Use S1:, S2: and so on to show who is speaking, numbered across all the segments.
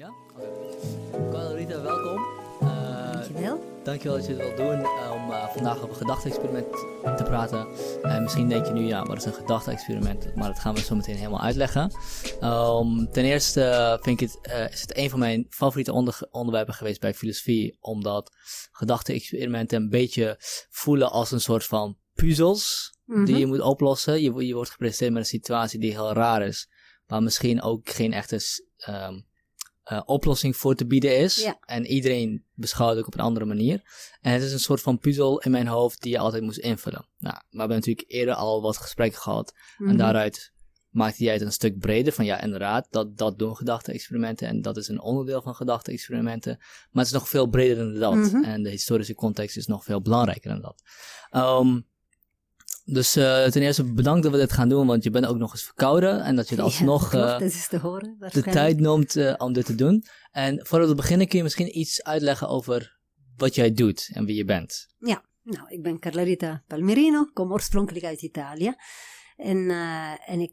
S1: Ja? Rita, welkom. Uh,
S2: dankjewel.
S1: Dankjewel dat je het wilt doen uh, om uh, vandaag over gedachte-experiment te praten. En misschien denk je nu, ja, wat is een gedachte-experiment? Maar dat gaan we zo meteen helemaal uitleggen. Um, ten eerste vind ik het, is het een van mijn favoriete onder onderwerpen geweest bij filosofie. Omdat gedachte-experimenten een beetje voelen als een soort van puzzels mm -hmm. die je moet oplossen. Je, je wordt gepresenteerd met een situatie die heel raar is. Maar misschien ook geen echte um, uh, oplossing voor te bieden is.
S2: Ja.
S1: En iedereen beschouwt ook op een andere manier. En het is een soort van puzzel in mijn hoofd die je altijd moest invullen. Nou, maar we hebben natuurlijk eerder al wat gesprekken gehad. Mm -hmm. En daaruit maakte jij het een stuk breder van ja, inderdaad, dat, dat doen gedachte-experimenten. En dat is een onderdeel van gedachte-experimenten. Maar het is nog veel breder dan dat.
S2: Mm -hmm.
S1: En de historische context is nog veel belangrijker dan dat. Um, dus uh, ten eerste bedankt dat we dit gaan doen, want je bent ook nog eens verkouden. En dat je het alsnog
S2: ja, dat is te horen,
S1: de tijd noemt uh, om dit te doen. En voordat we beginnen kun je misschien iets uitleggen over wat jij doet en wie je bent.
S2: Ja, nou, ik ben Carla Rita Palmerino, kom oorspronkelijk uit Italië. En, uh, en ik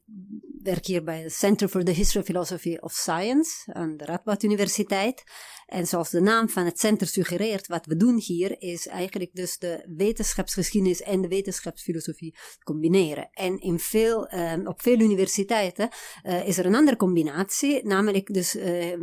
S2: werk hier bij het Center for the History of Philosophy of Science aan de Radboud Universiteit. En zoals de naam van het center suggereert, wat we doen hier is eigenlijk dus de wetenschapsgeschiedenis en de wetenschapsfilosofie combineren. En in veel, uh, op veel universiteiten uh, is er een andere combinatie, namelijk dus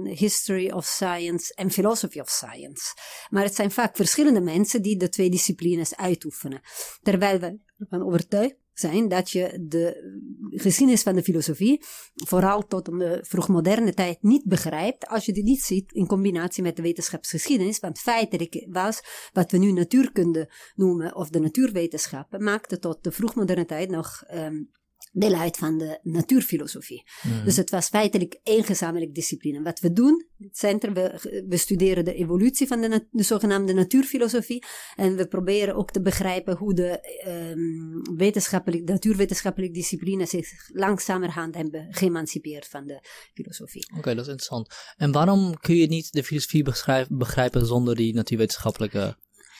S2: History of Science en Philosophy of Science. Maar het zijn vaak verschillende mensen die de twee disciplines uitoefenen. Terwijl we ervan overtuigd zijn dat je de geschiedenis van de filosofie, vooral tot de vroegmoderne tijd, niet begrijpt als je die niet ziet in combinatie met de wetenschapsgeschiedenis. Want feitelijk was wat we nu natuurkunde noemen, of de natuurwetenschappen, maakte tot de vroegmoderne tijd nog um, deel uit van de natuurfilosofie. Mm. Dus het was feitelijk één gezamenlijk discipline. Wat we doen, het centrum, we, we studeren de evolutie van de, de, zogenaamde natuurfilosofie en we proberen ook te begrijpen hoe de um, wetenschappelijk, natuurwetenschappelijke disciplines zich langzamerhand hebben geëmancipeerd van de filosofie.
S1: Oké, okay, dat is interessant. En waarom kun je niet de filosofie begrijpen zonder die natuurwetenschappelijke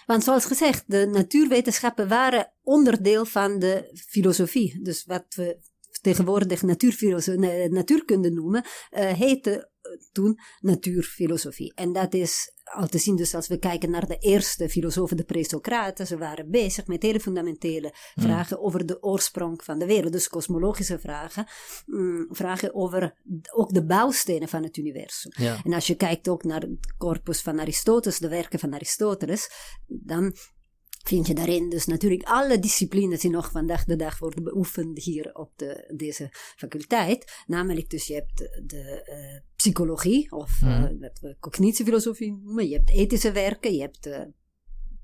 S2: want zoals gezegd, de natuurwetenschappen waren onderdeel van de filosofie. Dus wat we tegenwoordig natuurkunde noemen, uh, heette toen natuurfilosofie. En dat is al te zien, dus als we kijken naar de eerste filosofen, de pre-Socraten, ze waren bezig met hele fundamentele vragen mm. over de oorsprong van de wereld, dus kosmologische vragen, mm, vragen over ook de bouwstenen van het universum.
S1: Ja.
S2: En als je kijkt ook naar het corpus van Aristoteles, de werken van Aristoteles, dan vind je daarin dus natuurlijk alle disciplines die nog vandaag de dag worden beoefend hier op de, deze faculteit. Namelijk dus je hebt de, de uh, psychologie of mm. uh, cognitiefilosofie noemen. Je hebt ethische werken, je hebt uh,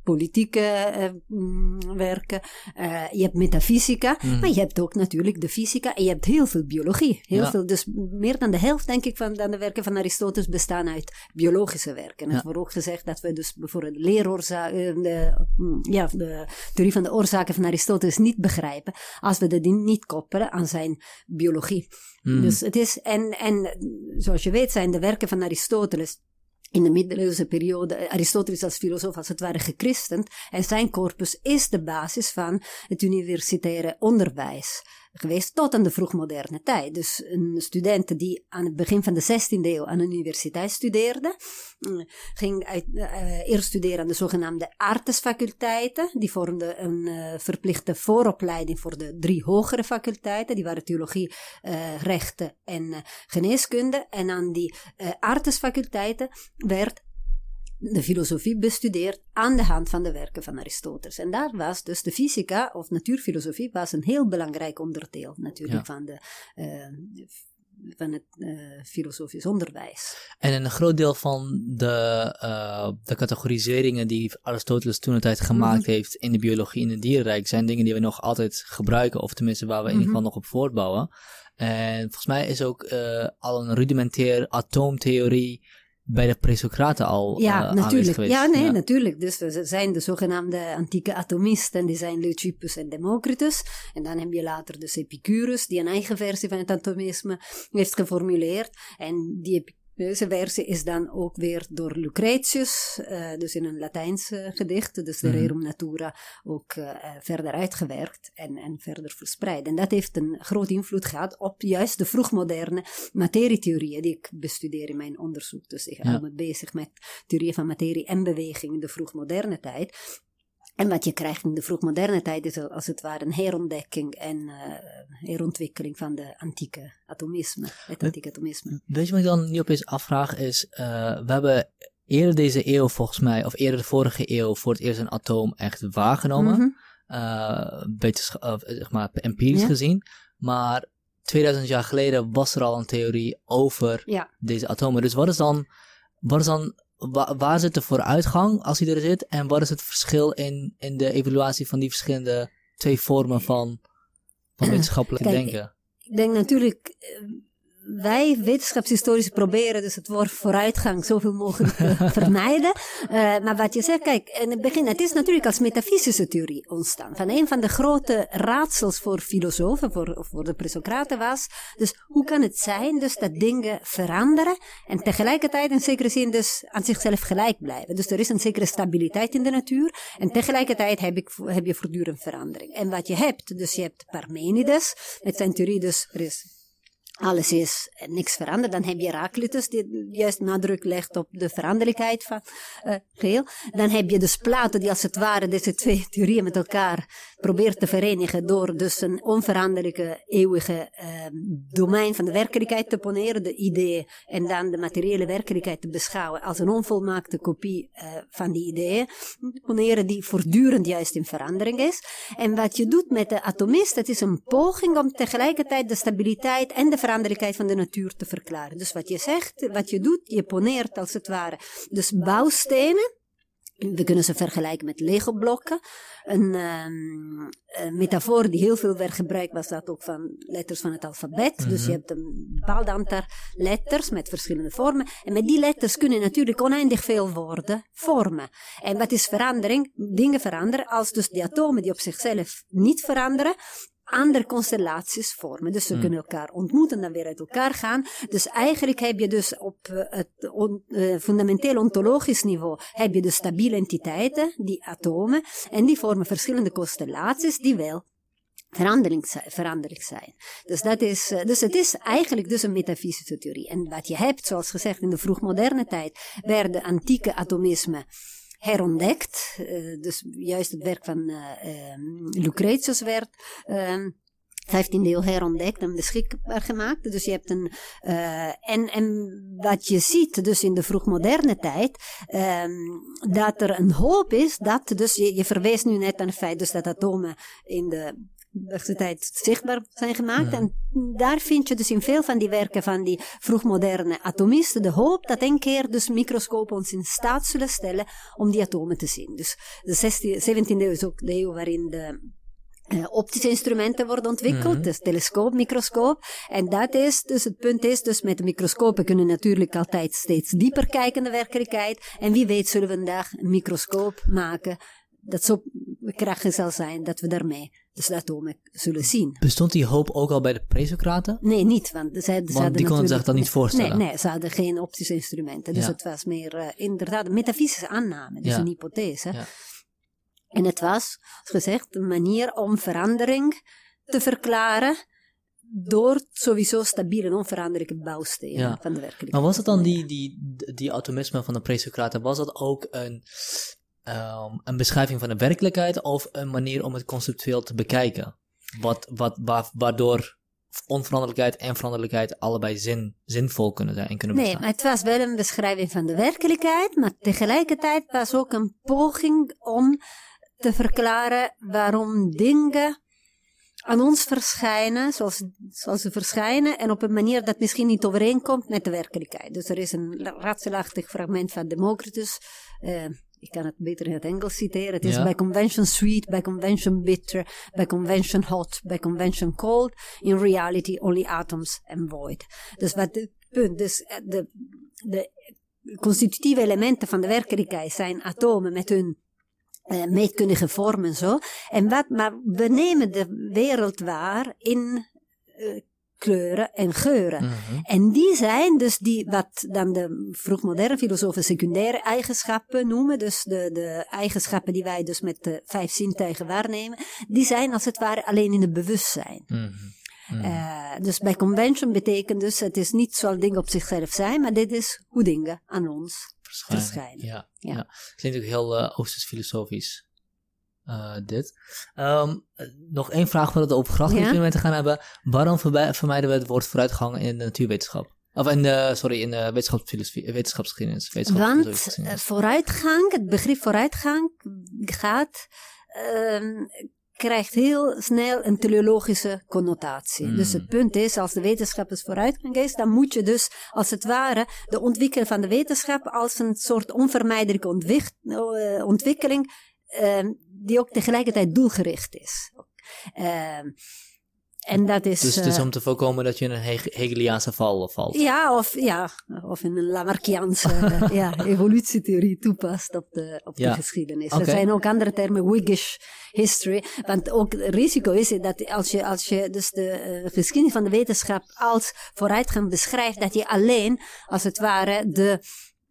S2: politieke uh, werken, uh, je hebt metafysica, mm. maar je hebt ook natuurlijk de fysica en je hebt heel veel biologie. Heel
S1: ja.
S2: veel, dus meer dan de helft, denk ik, van de werken van Aristoteles bestaan uit biologische werken. En
S1: ja.
S2: het wordt ook gezegd dat we dus bijvoorbeeld de leeroorzaken, de, ja, de theorie van de oorzaken van Aristoteles niet begrijpen als we dat niet koppelen aan zijn biologie.
S1: Mm.
S2: Dus het is, en, en zoals je weet zijn de werken van Aristoteles in de middeleeuwse periode, Aristoteles als filosoof als het ware gechristend. En zijn corpus is de basis van het universitaire onderwijs geweest tot aan de vroegmoderne tijd. Dus een student die aan het begin van de 16e eeuw aan een universiteit studeerde, ging uit, uh, eerst studeren aan de zogenaamde artesfaculteiten. Die vormden een uh, verplichte vooropleiding voor de drie hogere faculteiten. Die waren theologie, uh, rechten en geneeskunde. En aan die artesfaculteiten werd de filosofie bestudeerd aan de hand van de werken van Aristoteles. En daar was dus de fysica of natuurfilosofie was een heel belangrijk onderdeel natuurlijk
S1: ja.
S2: van, de, uh, van het uh, filosofisch onderwijs.
S1: En een groot deel van de, uh, de categoriseringen die Aristoteles toen een tijd gemaakt mm -hmm. heeft in de biologie in het dierenrijk zijn dingen die we nog altijd gebruiken, of tenminste waar we in ieder geval nog op voortbouwen. En volgens mij is ook al een rudimentair atoomtheorie bij de presocraten al
S2: ja,
S1: uh,
S2: natuurlijk.
S1: geweest.
S2: Ja, nee, ja. natuurlijk. Dus er zijn de zogenaamde antieke atomisten, die zijn Leucippus en Democritus. En dan heb je later dus Epicurus, die een eigen versie van het atomisme heeft geformuleerd. En die Deze versie is dan ook weer door Lucretius, uh, dus in een Latijns uh, gedicht, dus de mm Rerum Natura, ook uh, verder uitgewerkt en, en verder verspreid. En dat heeft een groot invloed gehad op juist de vroegmoderne materietheorieën die ik bestudeer in mijn onderzoek. Dus ik hou me bezig met theorieën van materie en beweging in de vroegmoderne tijd. En wat je krijgt in de vroegmoderne tijd is als het ware een herontdekking en uh, herontwikkeling van de antieke atomisme, het antieke atomisme.
S1: Weet je wat ik dan nu opeens afvraag is, uh, we hebben eerder deze eeuw volgens mij, of eerder de vorige eeuw, voor het eerst een atoom echt waargenomen. Mm -hmm. uh, beetje, zeg maar, empirisch gezien. Maar 2000 jaar geleden was er al een theorie over ja. deze atomen. Dus wat is dan, wat is dan waar zit de vooruitgang als die er zit? En wat is het verschil in, in de evaluatie van die verschillende twee vormen van, van wetenschappelijk denken?
S2: Ik denk natuurlijk, eh, wij wetenschapshistorici proberen dus het woord vooruitgang zoveel mogelijk te vermijden. Uh, maar wat je zegt, kijk, in het begin, het is natuurlijk als metafysische theorie ontstaan. Van een van de grote raadsels voor filosofen, voor, voor de presocraten was, dus hoe kan het zijn dus dat dingen veranderen en tegelijkertijd in zekere zin dus aan zichzelf gelijk blijven. Dus er is een zekere stabiliteit in de natuur en tegelijkertijd heb, ik, heb je voortdurend verandering. En wat je hebt, dus je hebt Parmenides, met zijn theorie dus, er is alles is niks veranderd. Dan heb je Heraclitus die juist nadruk legt op de veranderlijkheid van uh, geheel. Dan heb je dus Plato die als het ware deze twee theorieën met elkaar probeert te verenigen door dus een onveranderlijke eeuwige uh, domein van de werkelijkheid te poneren, de ideeën, en dan de materiële werkelijkheid te beschouwen als een onvolmaakte kopie uh, van die ideeën, poneren die voortdurend juist in verandering is. En wat je doet met de atomist, het is een poging om tegelijkertijd de stabiliteit en de veranderlijkheid van de natuur te verklaren. Dus wat je zegt, wat je doet, je poneert als het ware dus bouwstenen. We kunnen ze vergelijken met Lego-blokken. Een, um, een, metafoor die heel veel werd gebruikt was dat ook van letters van het alfabet. Mm -hmm. Dus je hebt een bepaald aantal letters met verschillende vormen. En met die letters kunnen natuurlijk oneindig veel woorden vormen. En wat is verandering? Dingen veranderen als dus die atomen die op zichzelf niet veranderen, andere constellaties vormen. Dus ze mm. kunnen elkaar ontmoeten, dan weer uit elkaar gaan. Dus eigenlijk heb je dus op uh, het on, uh, fundamenteel ontologisch niveau heb je de stabiele entiteiten, die atomen, en die vormen verschillende constellaties die wel veranderlijk zijn. Dus, dat is, uh, dus het is eigenlijk dus een metafysische theorie. En wat je hebt, zoals gezegd, in de vroegmoderne tijd werden antieke atomisme herontdekt. Uh, dus juist het werk van uh, Lucretius werd 15e eeuw herontdekt en beschikbaar gemaakt. Dus je hebt een. Uh, en, en wat je ziet, dus in de vroegmoderne tijd, um, dat er een hoop is dat. Dus je, je verwees nu net aan het feit dus dat atomen in de de tijd zichtbaar zijn gemaakt. En daar vind je dus in veel van die werken van die vroegmoderne atomisten de hoop dat een keer dus microscopen ons in staat zullen stellen om die atomen te zien. Dus de 16, 17e eeuw is ook de eeuw waarin de uh, optische instrumenten worden ontwikkeld, mm dus telescoop, microscoop. En dat is, dus het punt is, dus met de microscopen kunnen we natuurlijk altijd steeds dieper kijken in de werkelijkheid. En wie weet zullen we vandaag een microscoop maken dat zo krachtig zal zijn dat we daarmee de atomen zullen zien.
S1: Bestond die hoop ook al bij de presocraten?
S2: Nee, niet. Want, zij,
S1: want die konden zich dat niet voorstellen?
S2: Nee, nee, ze hadden geen optische instrumenten. Dus het was meer uh, inderdaad een metafysische aanname, dus een hypothese. Ja. En het was, zoals gezegd, een manier om verandering te verklaren door sowieso stabiele en onveranderlijke bouwstenen van de werkelijkheid.
S1: Maar was het dan die, die, die atomisme van de presocraten, was dat ook een um, een beschrijving van de werkelijkheid of een manier om het conceptueel te bekijken. Wat, wat, waardoor onveranderlijkheid en veranderlijkheid allebei zin, zinvol kunnen zijn en kunnen bestaan.
S2: Nee, maar het was wel een beschrijving van de werkelijkheid, maar tegelijkertijd was ook een poging om te verklaren waarom dingen aan ons verschijnen zoals, zoals ze verschijnen en op een manier dat misschien niet overeenkomt met de werkelijkheid. Dus er is een raadselachtig fragment van Democritus, uh, ik kan het beter in het Engels citeren. Het is ja. by convention sweet, by convention bitter, by convention hot, by convention cold. In reality only atoms and void. Dus wat het punt, dus eh, de, de constitutieve elementen van de werkelijkheid zijn atomen met hun uh, meetkundige vormen zo. En wat, maar we nemen de wereld waar in uh, kleuren en geuren.
S1: Mhm.
S2: En die zijn dus die, wat dan de vroegmoderne filosofen secundaire eigenschappen noemen, dus de, de eigenschappen die wij dus met de vijf zintuigen waarnemen, die zijn als het ware alleen in het bewustzijn.
S1: Mhm. Mhm.
S2: Eh, dus bij convention betekent dus, het is niet zoals dingen op zichzelf zijn, maar dit is hoe dingen aan ons
S1: Verschijnen.
S2: verschijnen.
S1: Ja,
S2: Ja.
S1: ja. Klinkt ook heel eh oosters filosofisch. Eh, dit. Eh, nog één vraag voordat we op grachtexperimenten gaan hebben. Waarom vermijden we het woord vooruitgang in de natuurwetenschap? Of in de, sorry, in de wetenschapsfilosofie, wetenschapsgeschiedenis.
S2: Want
S1: wetenschapsfilosofie,
S2: eh, vooruitgang, het begrip vooruitgang gaat, ehm, krijgt heel snel een teleologische connotatie.
S1: Mm.
S2: Dus het punt is, als de wetenschap is vooruitgang is, dan moet je dus als het ware de ontwikkeling van de wetenschap als een soort onvermijdelijke ontwik- ontwikkeling, die ook tegelijkertijd doelgericht is. Ehm, en dat is.
S1: dus, dus
S2: eh,
S1: om te voorkomen dat je in een Hege- Hegeliaanse val valt.
S2: ja, of, ja, of in een Lamarckiaanse eh, ja, evolutietheorie toepast op de, op
S1: Ja.
S2: de geschiedenis. Er zijn ook andere termen, Whiggish history. Want ook het risico is dat als je, als je dus de eh, geschiedenis van de wetenschap als vooruitgang beschrijft, dat je alleen, als het ware, de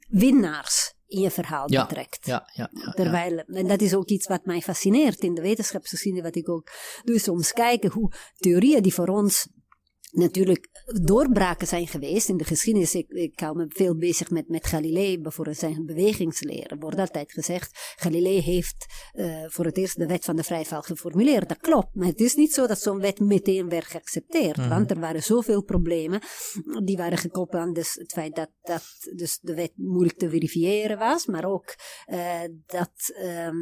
S2: winnaars in je verhaal
S1: Ja,
S2: betrekt.
S1: Ja, ja, ja.
S2: Terwijl, en dat is ook iets wat mij fascineert in de wetenschapsgeschiedenis, wat ik ook doe, soms kijken hoe theorieën die voor ons natuurlijk doorbraken zijn geweest in de geschiedenis. Ik, ik hou me veel bezig met, met Galilei, bijvoorbeeld zijn bewegingsleer. Er wordt altijd gezegd, Galilei heeft eh, voor het eerst de wet van de vrije val geformuleerd. Dat klopt, maar het is niet zo dat zo'n wet meteen werd geaccepteerd.
S1: Mhm.
S2: Want er waren zoveel problemen, die waren gekoppeld aan dus het feit dat, dat dus de wet moeilijk te verifiëren was, maar ook eh, dat... ehm,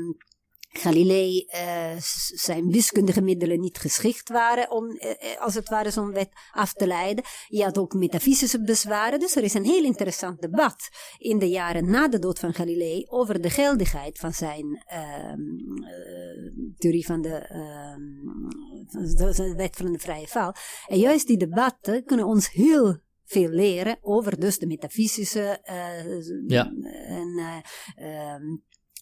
S2: Galilei eh, zijn wiskundige middelen niet geschikt waren om, eh, eh, als het ware, zo'n wet af te leiden. Je had ook metafysische bezwaren, dus er is een heel interessant debat in de jaren na de dood van Galilei over de geldigheid van zijn ehm, eh, theorie van de, ehm, van de, wet van de vrije val. En juist die debatten kunnen ons heel veel leren over dus de metafysische
S1: Ja.
S2: en eh, ehm,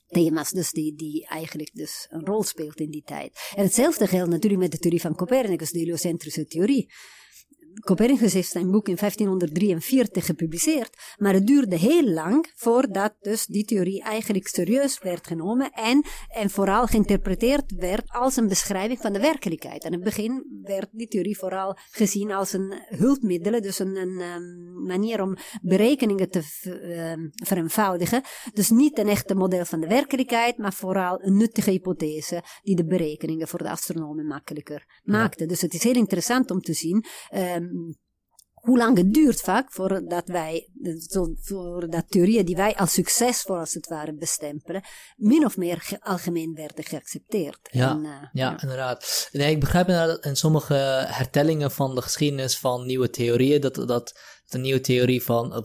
S2: thema's dus die, die eigenlijk dus een rol speelt in die tijd. En hetzelfde geldt natuurlijk met de theorie van Copernicus, de heliocentrische theorie. Copernicus heeft zijn boek in 1543 gepubliceerd, maar het duurde heel lang voordat dus die theorie eigenlijk serieus werd genomen en, en vooral geïnterpreteerd werd als een beschrijving van de werkelijkheid. In het begin werd die theorie vooral gezien als een hulpmiddel, dus een, een ehm, manier om berekeningen te ehm, vereenvoudigen. Dus niet een echte model van de werkelijkheid, maar vooral een nuttige hypothese die de berekeningen voor de astronomen makkelijker maakte. Dus het is heel interessant om te zien ehm, hoe lang het duurt vaak voordat wij, voordat theorieën die wij als succesvol als het ware bestempelen, min of meer ge- algemeen werden geaccepteerd.
S1: Ja,
S2: En, eh,
S1: Ja, inderdaad. Nee, ik begrijp inderdaad in sommige hertellingen van de geschiedenis van nieuwe theorieën, dat, dat, dat een nieuwe theorie van uh,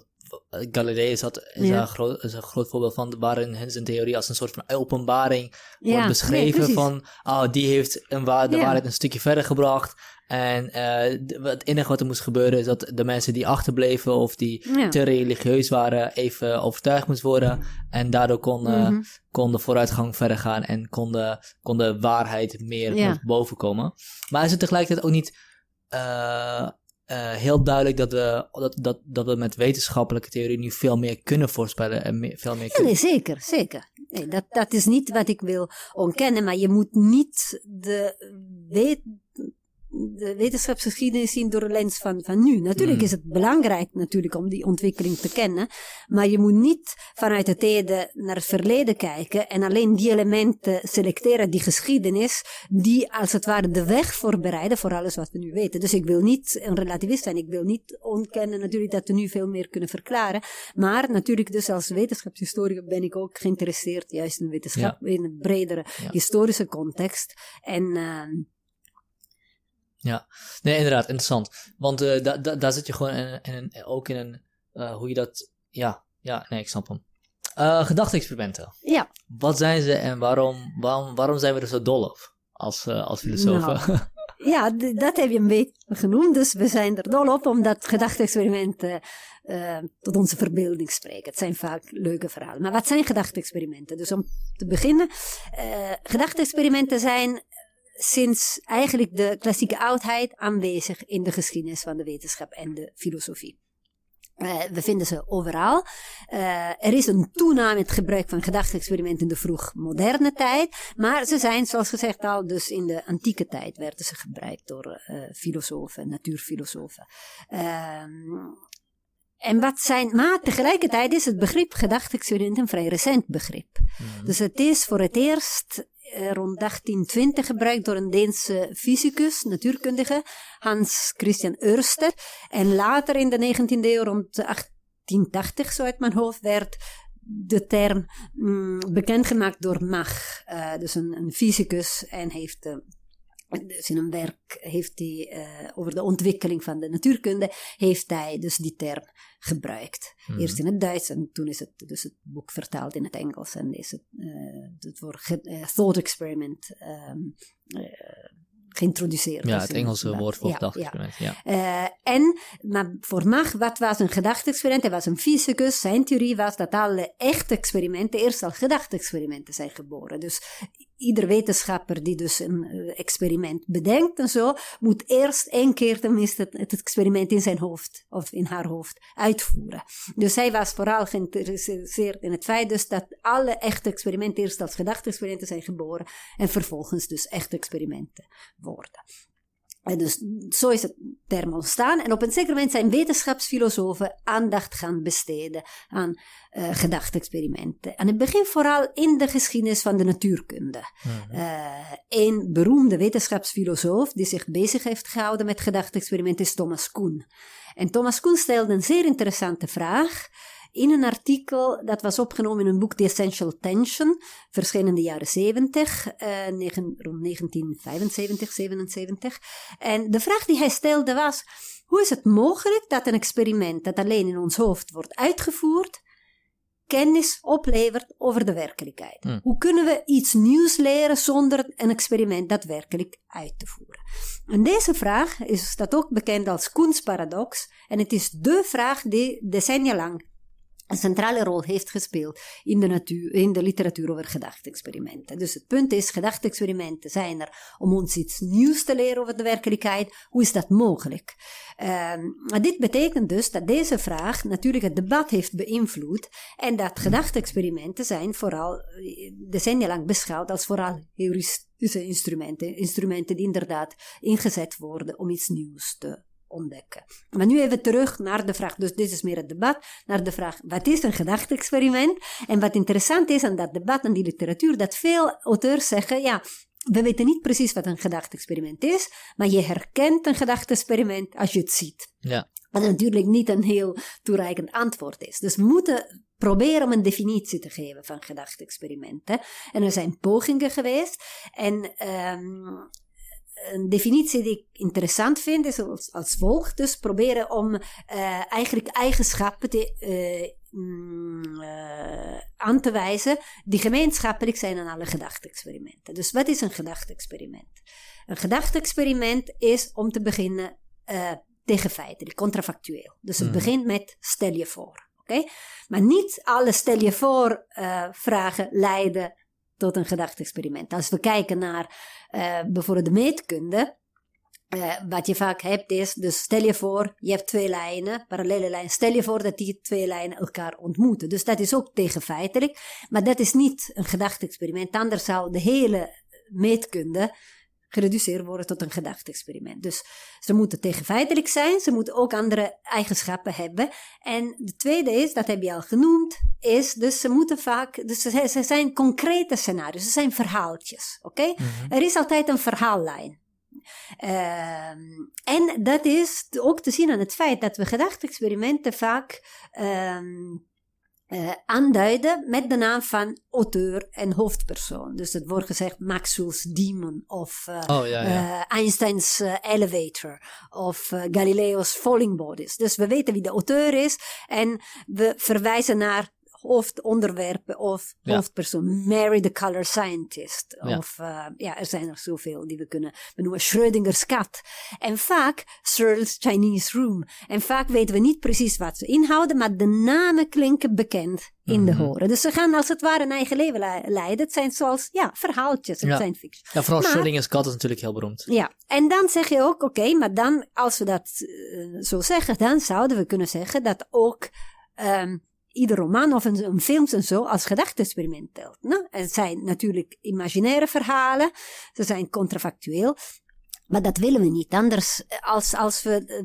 S1: Galilei is, dat, is,
S2: Ja.
S1: een groot, is een groot voorbeeld van waarin zijn theorie als een soort van openbaring
S2: Ja,
S1: wordt beschreven van, oh, die heeft een wa- de
S2: Ja.
S1: waarheid een stukje verder gebracht. En eh, d- het enige wat er moest gebeuren is dat de mensen die achterbleven of die
S2: Ja.
S1: te religieus waren, even overtuigd moest worden. En daardoor kon,
S2: Mhm.
S1: kon de vooruitgang verder gaan en kon de, kon de waarheid meer
S2: Ja.
S1: boven komen. Maar is het tegelijkertijd ook niet eh, eh, heel duidelijk dat we, dat, dat, dat we met wetenschappelijke theorie nu veel meer kunnen voorspellen en meer, veel meer
S2: Ja,
S1: kunnen...
S2: nee, zeker, zeker. Nee, dat, dat is niet wat ik wil ontkennen, maar je moet niet de, weet, de wetenschapsgeschiedenis zien door de lens van, van nu. Natuurlijk
S1: Mm.
S2: is het belangrijk natuurlijk om die ontwikkeling te kennen, maar je moet niet vanuit het heden naar het verleden kijken en alleen die elementen selecteren, die geschiedenis, die als het ware de weg voorbereiden voor alles wat we nu weten. Dus ik wil niet een relativist zijn, ik wil niet ontkennen natuurlijk dat we nu veel meer kunnen verklaren, maar natuurlijk dus als wetenschapshistoricus ben ik ook geïnteresseerd juist in wetenschap, in een bredere
S1: Ja.
S2: historische context. En ehm,
S1: Nee, inderdaad, interessant. Want da, da- daar zit je gewoon in, in ook in een, eh, hoe je dat, ja, ja, nee, ik snap hem. Eh gedachte-experimenten.
S2: ja,
S1: Wat zijn ze en waarom, waarom, waarom zijn we er zo dol op als, eh, als filosofen?
S2: ja d- dat heb je een beetje genoemd. Dus we zijn er dol op omdat gedachte-experimenten tot onze verbeelding spreken. Het zijn vaak leuke verhalen. Maar wat zijn gedachte-experimenten? Dus om te beginnen, eh gedachte-experimenten zijn sinds eigenlijk de klassieke oudheid aanwezig in de geschiedenis van de wetenschap en de filosofie. Uh, we vinden ze overal. Uh, er is een toename in het gebruik van gedachte-experimenten in de vroeg moderne tijd. Maar ze zijn, zoals gezegd al, dus in de antieke tijd werden ze gebruikt door uh, filosofen, natuurfilosofen. Ehm, en wat zijn, maar tegelijkertijd is het begrip gedachte-experiment een vrij recent begrip. Mm. Dus het is voor het eerst eh, rond 1820 gebruikt door een Deense fysicus, natuurkundige, Hans Christian Ørsted. En later in de 19e eeuw, rond 1880 zo uit mijn hoofd, werd de term mm, bekendgemaakt door Mach, uh, dus een, een, fysicus, en heeft uh, dus in een werk heeft hij uh, over de ontwikkeling van de natuurkunde, heeft hij dus die term gebruikt. Mm. Eerst in het Duits en toen is het dus het boek vertaald in het Engels en is het, uh, het woord uh, thought experiment um, geïntroduceerd.
S1: Ja, het Engelse woord voor gedachte-experiment. Ja.
S2: ja. Uh, en, maar voor Mach, wat was een gedachte-experiment? Hij was een fysicus. Zijn theorie was dat alle echte experimenten eerst al gedachte-experimenten zijn geboren. Dus ieder wetenschapper die dus een uh, experiment bedenkt en zo, moet eerst één keer tenminste het, experiment in zijn hoofd of in haar hoofd uitvoeren. Dus hij was vooral geïnteresseerd in het feit dus dat alle echte experimenten eerst als gedachte-experimenten zijn geboren en vervolgens dus echte experimenten worden. En dus zo is het term ontstaan. En op een zeker moment zijn wetenschapsfilosofen aandacht gaan besteden aan uh, gedachte-experimenten. En het begint vooral in de geschiedenis van de natuurkunde. Mm uh, een beroemde wetenschapsfilosoof die zich bezig heeft gehouden met gedachte-experimenten is Thomas Kuhn. En Thomas Kuhn stelde een zeer interessante vraag in een artikel dat was opgenomen in een boek The Essential Tension, verschenen in de jaren 70, uh, negen, rond 1975, 77. En de vraag die hij stelde was, hoe is het mogelijk dat een experiment dat alleen in ons hoofd wordt uitgevoerd, kennis oplevert over de werkelijkheid. Hmm. Hoe kunnen we iets nieuws leren zonder een experiment daadwerkelijk uit te voeren? En deze vraag is dat ook bekend als Koens paradox en het is de vraag die decennia lang een centrale rol heeft gespeeld in de, natuur, in de literatuur over gedachte-experimenten. Dus het punt is, gedachte-experimenten zijn er om ons iets nieuws te leren over de werkelijkheid. Hoe is dat mogelijk? Maar dit betekent dus dat deze vraag natuurlijk het debat heeft beïnvloed en dat gedachte-experimenten zijn vooral eh, decennia lang beschouwd als vooral heuristische instrumenten. Instrumenten die inderdaad ingezet worden om iets nieuws te ontdekken. Maar nu even terug naar de vraag, dus dit is meer het debat, naar de vraag, wat is een gedachte-experiment? En wat interessant is aan dat debat en die literatuur, dat veel auteurs zeggen, ja, we weten niet precies wat een gedachte-experiment is, maar je herkent een gedachte-experiment als je het ziet.
S1: Ja.
S2: Wat natuurlijk niet een heel toereikend antwoord is. Dus we moeten proberen om een definitie te geven van gedachte-experimenten. En er zijn pogingen geweest. En um, een definitie die ik interessant vind is als, als volgt. Dus proberen om uh, eigenlijk eigenschappen te, uh, uh, aan te wijzen die gemeenschappelijk zijn aan alle gedachte-experimenten. Dus wat is een gedachte-experiment? Een gedachte-experiment is om te beginnen tegen feiten, contrafactueel. Dus het mm. begint met stel je voor. Oké? Maar niet alle stel je voor vragen leiden tot een gedachte-experiment. Als we kijken naar uh, bijvoorbeeld de meetkunde, uh, wat je vaak hebt is, dus stel je voor, je hebt twee lijnen, parallele lijnen. Stel je voor dat die twee lijnen elkaar ontmoeten. Dus dat is ook tegenfeitelijk, maar dat is niet een gedachte-experiment. Anders zou de hele meetkunde gereduceerd worden tot een gedachte-experiment. Dus ze moeten tegenfeitelijk zijn, ze moeten ook andere eigenschappen hebben. En de tweede is, dat heb je al genoemd, is dus ze moeten vaak, dus ze, ze zijn concrete scenario's, ze zijn verhaaltjes, oké? Okay? Mm -hmm. Er is altijd een verhaallijn. Uh, en dat is ook te zien aan het feit dat we gedachte-experimenten vaak uh, uh, aanduiden met de naam van auteur en hoofdpersoon. Dus het wordt gezegd Maxwell's Demon of uh, oh, ja, ja. Uh, Einstein's Elevator of Galileo's Falling Bodies. Dus we weten wie de auteur is en we verwijzen naar hoofdonderwerpen of
S1: Ja.
S2: hoofdpersoon. Mary the Color Scientist.
S1: Ja.
S2: Of eh, ja, er zijn er zoveel die we kunnen benoemen. Schrödinger's kat. En vaak Searle's Chinese Room. En vaak weten we niet precies wat ze inhouden, maar de namen klinken bekend in de
S1: Mhm.
S2: horen. Dus ze gaan als het ware een eigen leven le- leiden. Het zijn zoals, ja, verhaaltjes. Het
S1: Ja.
S2: zijn fictie.
S1: Ja, vooral
S2: Maar-
S1: Schrödinger's kat is natuurlijk heel beroemd.
S2: Ja, en dan zeg je ook, oké, maar dan, als we dat eh, zo zeggen, dan zouden we kunnen zeggen dat ook ehm, ieder roman of een, film en zo als gedachte-experiment telt. Het zijn natuurlijk imaginaire verhalen, ze zijn contrafactueel. Maar dat willen we niet. Anders, als, als we eh,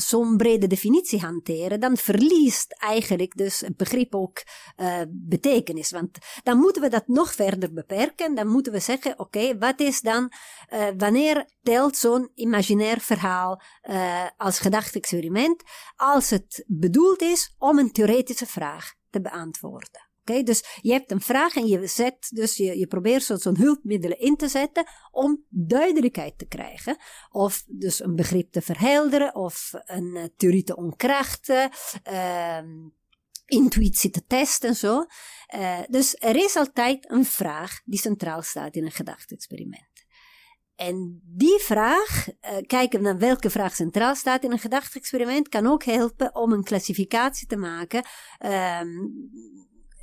S2: zo'n brede definitie hanteren, dan verliest eigenlijk dus het begrip ook eh, betekenis. Want dan moeten we dat nog verder beperken. Dan moeten we zeggen, oké, wat is dan, eh, wanneer telt zo'n imaginair verhaal eh, als gedachte-experiment? Als het bedoeld is om een theoretische vraag te beantwoorden. Oké, dus je hebt een vraag en je zet, dus je, probeert zo- zo'n hulpmiddelen in te zetten om duidelijkheid te krijgen. Of dus een begrip te verhelderen, of een eh, theorie te ontkrachten, ehm, intuïtie te testen en zo. Eh, dus er is altijd een vraag die centraal staat in een gedachte-experiment. En die vraag, eh, kijken naar welke vraag centraal staat in een gedachte-experiment, kan ook helpen om een klassificatie te maken.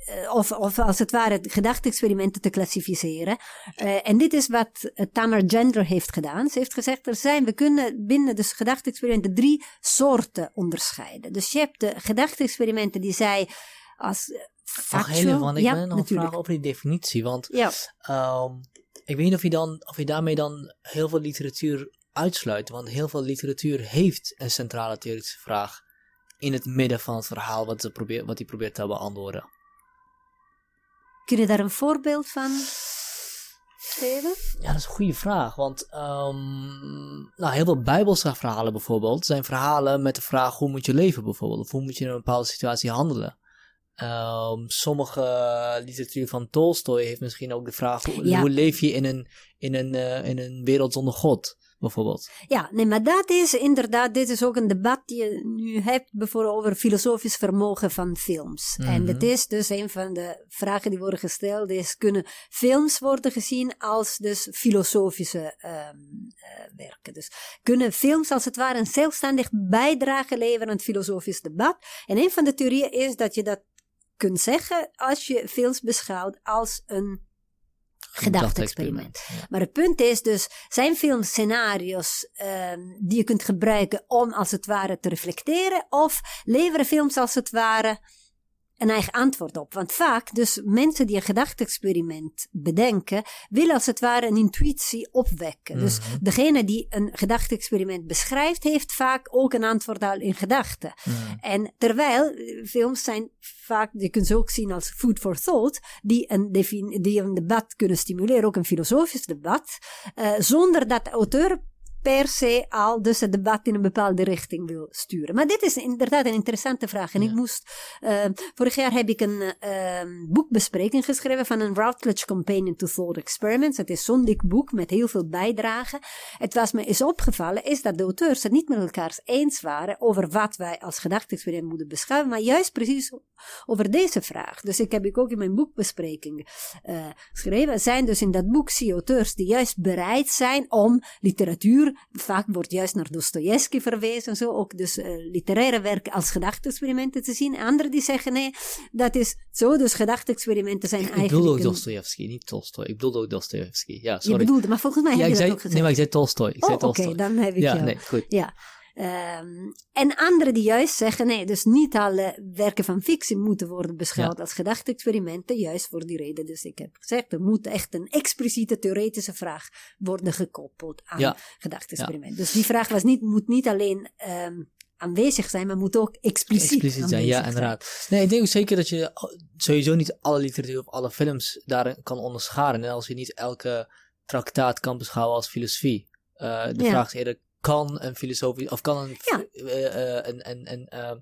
S2: Eh, of, of als het ware gedachte-experimenten te klassificeren. Eh, en dit is wat eh, Tamar Gender heeft gedaan. Ze heeft gezegd, er zijn, we kunnen binnen dus gedachte-experimenten drie soorten onderscheiden. Dus je hebt de gedachte-experimenten die zij als factual...
S1: want ik
S2: ja,
S1: ben nog een vraag over die definitie. Want
S2: Ja,
S1: ehm, ik weet niet of je, dan, of je daarmee dan heel veel literatuur uitsluit. Want heel veel literatuur heeft een centrale theoretische vraag in het midden van het verhaal wat, ze probeert, wat hij probeert te beantwoorden.
S2: Kun je daar een voorbeeld van geven?
S1: Ja, dat is een goede vraag. Want ehm, nou, heel veel bijbelse verhalen bijvoorbeeld zijn verhalen met de vraag hoe moet je leven bijvoorbeeld. Of hoe moet je in een bepaalde situatie handelen. Ehm, sommige literatuur van Tolstoy heeft misschien ook de vraag hoe,
S2: Ja.
S1: hoe leef je in een, in, een, eh, in een wereld zonder God bijvoorbeeld.
S2: Ja, nee, maar dat is inderdaad, dit is ook een debat die je nu hebt bijvoorbeeld over filosofisch vermogen van films. En
S1: Mhm.
S2: het is dus een van de vragen die worden gesteld, is kunnen films worden gezien als dus filosofische ehm, eh, werken. Dus kunnen films als het ware een zelfstandig bijdrage leveren aan het filosofisch debat. En een van de theorieën is dat je dat kunt zeggen als je films beschouwt als een gedachte-experiment.
S1: Ja.
S2: Maar het punt is dus, zijn filmscenario's ehm die je kunt gebruiken om als het ware te reflecteren? Of leveren films als het ware een eigen antwoord op? Want vaak, dus mensen die een gedachte-experiment bedenken, willen als het ware een intuïtie opwekken. Dus
S1: Mhm.
S2: degene die een gedachte-experiment beschrijft, heeft vaak ook een antwoord al in gedachten.
S1: Mhm.
S2: En terwijl eh, films zijn vaak, je kunt ze ook zien als food for thought, die een, die een debat kunnen stimuleren, ook een filosofisch debat, eh, zonder dat de auteur per se al dus het debat in een bepaalde richting wil sturen. Maar dit is inderdaad een interessante vraag. En
S1: Ja.
S2: ik moest, eh, vorig jaar heb ik een eh, eh, boekbespreking geschreven van een Routledge Companion to Thought Experiments. Het is zo'n dik boek met heel veel bijdragen. Het was me is opgevallen is dat de auteurs het niet met elkaar eens waren over wat wij als gedachte-experiment moeten beschouwen, maar juist precies over deze vraag. Dus ik heb ik ook in mijn boekbespreking eh, geschreven. Er zijn dus in dat boek zie auteurs die juist bereid zijn om literatuur, vaak wordt juist naar Dostoevsky verwezen en zo, ook dus eh, literaire werken als gedachte-experimenten te zien. Anderen die zeggen nee, dat is zo, dus gedachte-experimenten zijn
S1: Ik
S2: eigenlijk...
S1: bedoelde ook
S2: een-
S1: Dostoevsky, niet Tolstoy. Ik bedoelde ook Dostoevsky. Ja,
S2: je
S1: sorry.
S2: bedoelde, maar volgens mij
S1: ja,
S2: heb
S1: ik
S2: je
S1: zei,
S2: dat ook gezegd.
S1: nee, maar ik zei Tolstoy. Ik zei
S2: oh, oké,
S1: Tolstoy.
S2: dan heb ik
S1: ja,
S2: jou.
S1: nee, goed.
S2: Ja. Ehm, en anderen die juist zeggen, nee, dus niet alle werken van fictie moeten worden beschouwd als gedachte-experimenten, juist voor die reden. Dus ik heb gezegd, er moet echt een expliciete theoretische vraag worden gekoppeld aan
S1: Ja.
S2: gedachte-experiment. Dus die vraag was niet, moet niet alleen ehm, aanwezig zijn, maar moet ook expliciet,
S1: Expliciet zijn, ja, inderdaad. Nee, ik denk ook zeker dat je sowieso niet alle literatuur of alle films daarin kan onderscharen. En als je niet elke traktaat kan beschouwen als filosofie. Eh, de vraag is eerder, kan een filosofie, of kan een,
S2: Ja.
S1: eh, eh, een, een, een eh,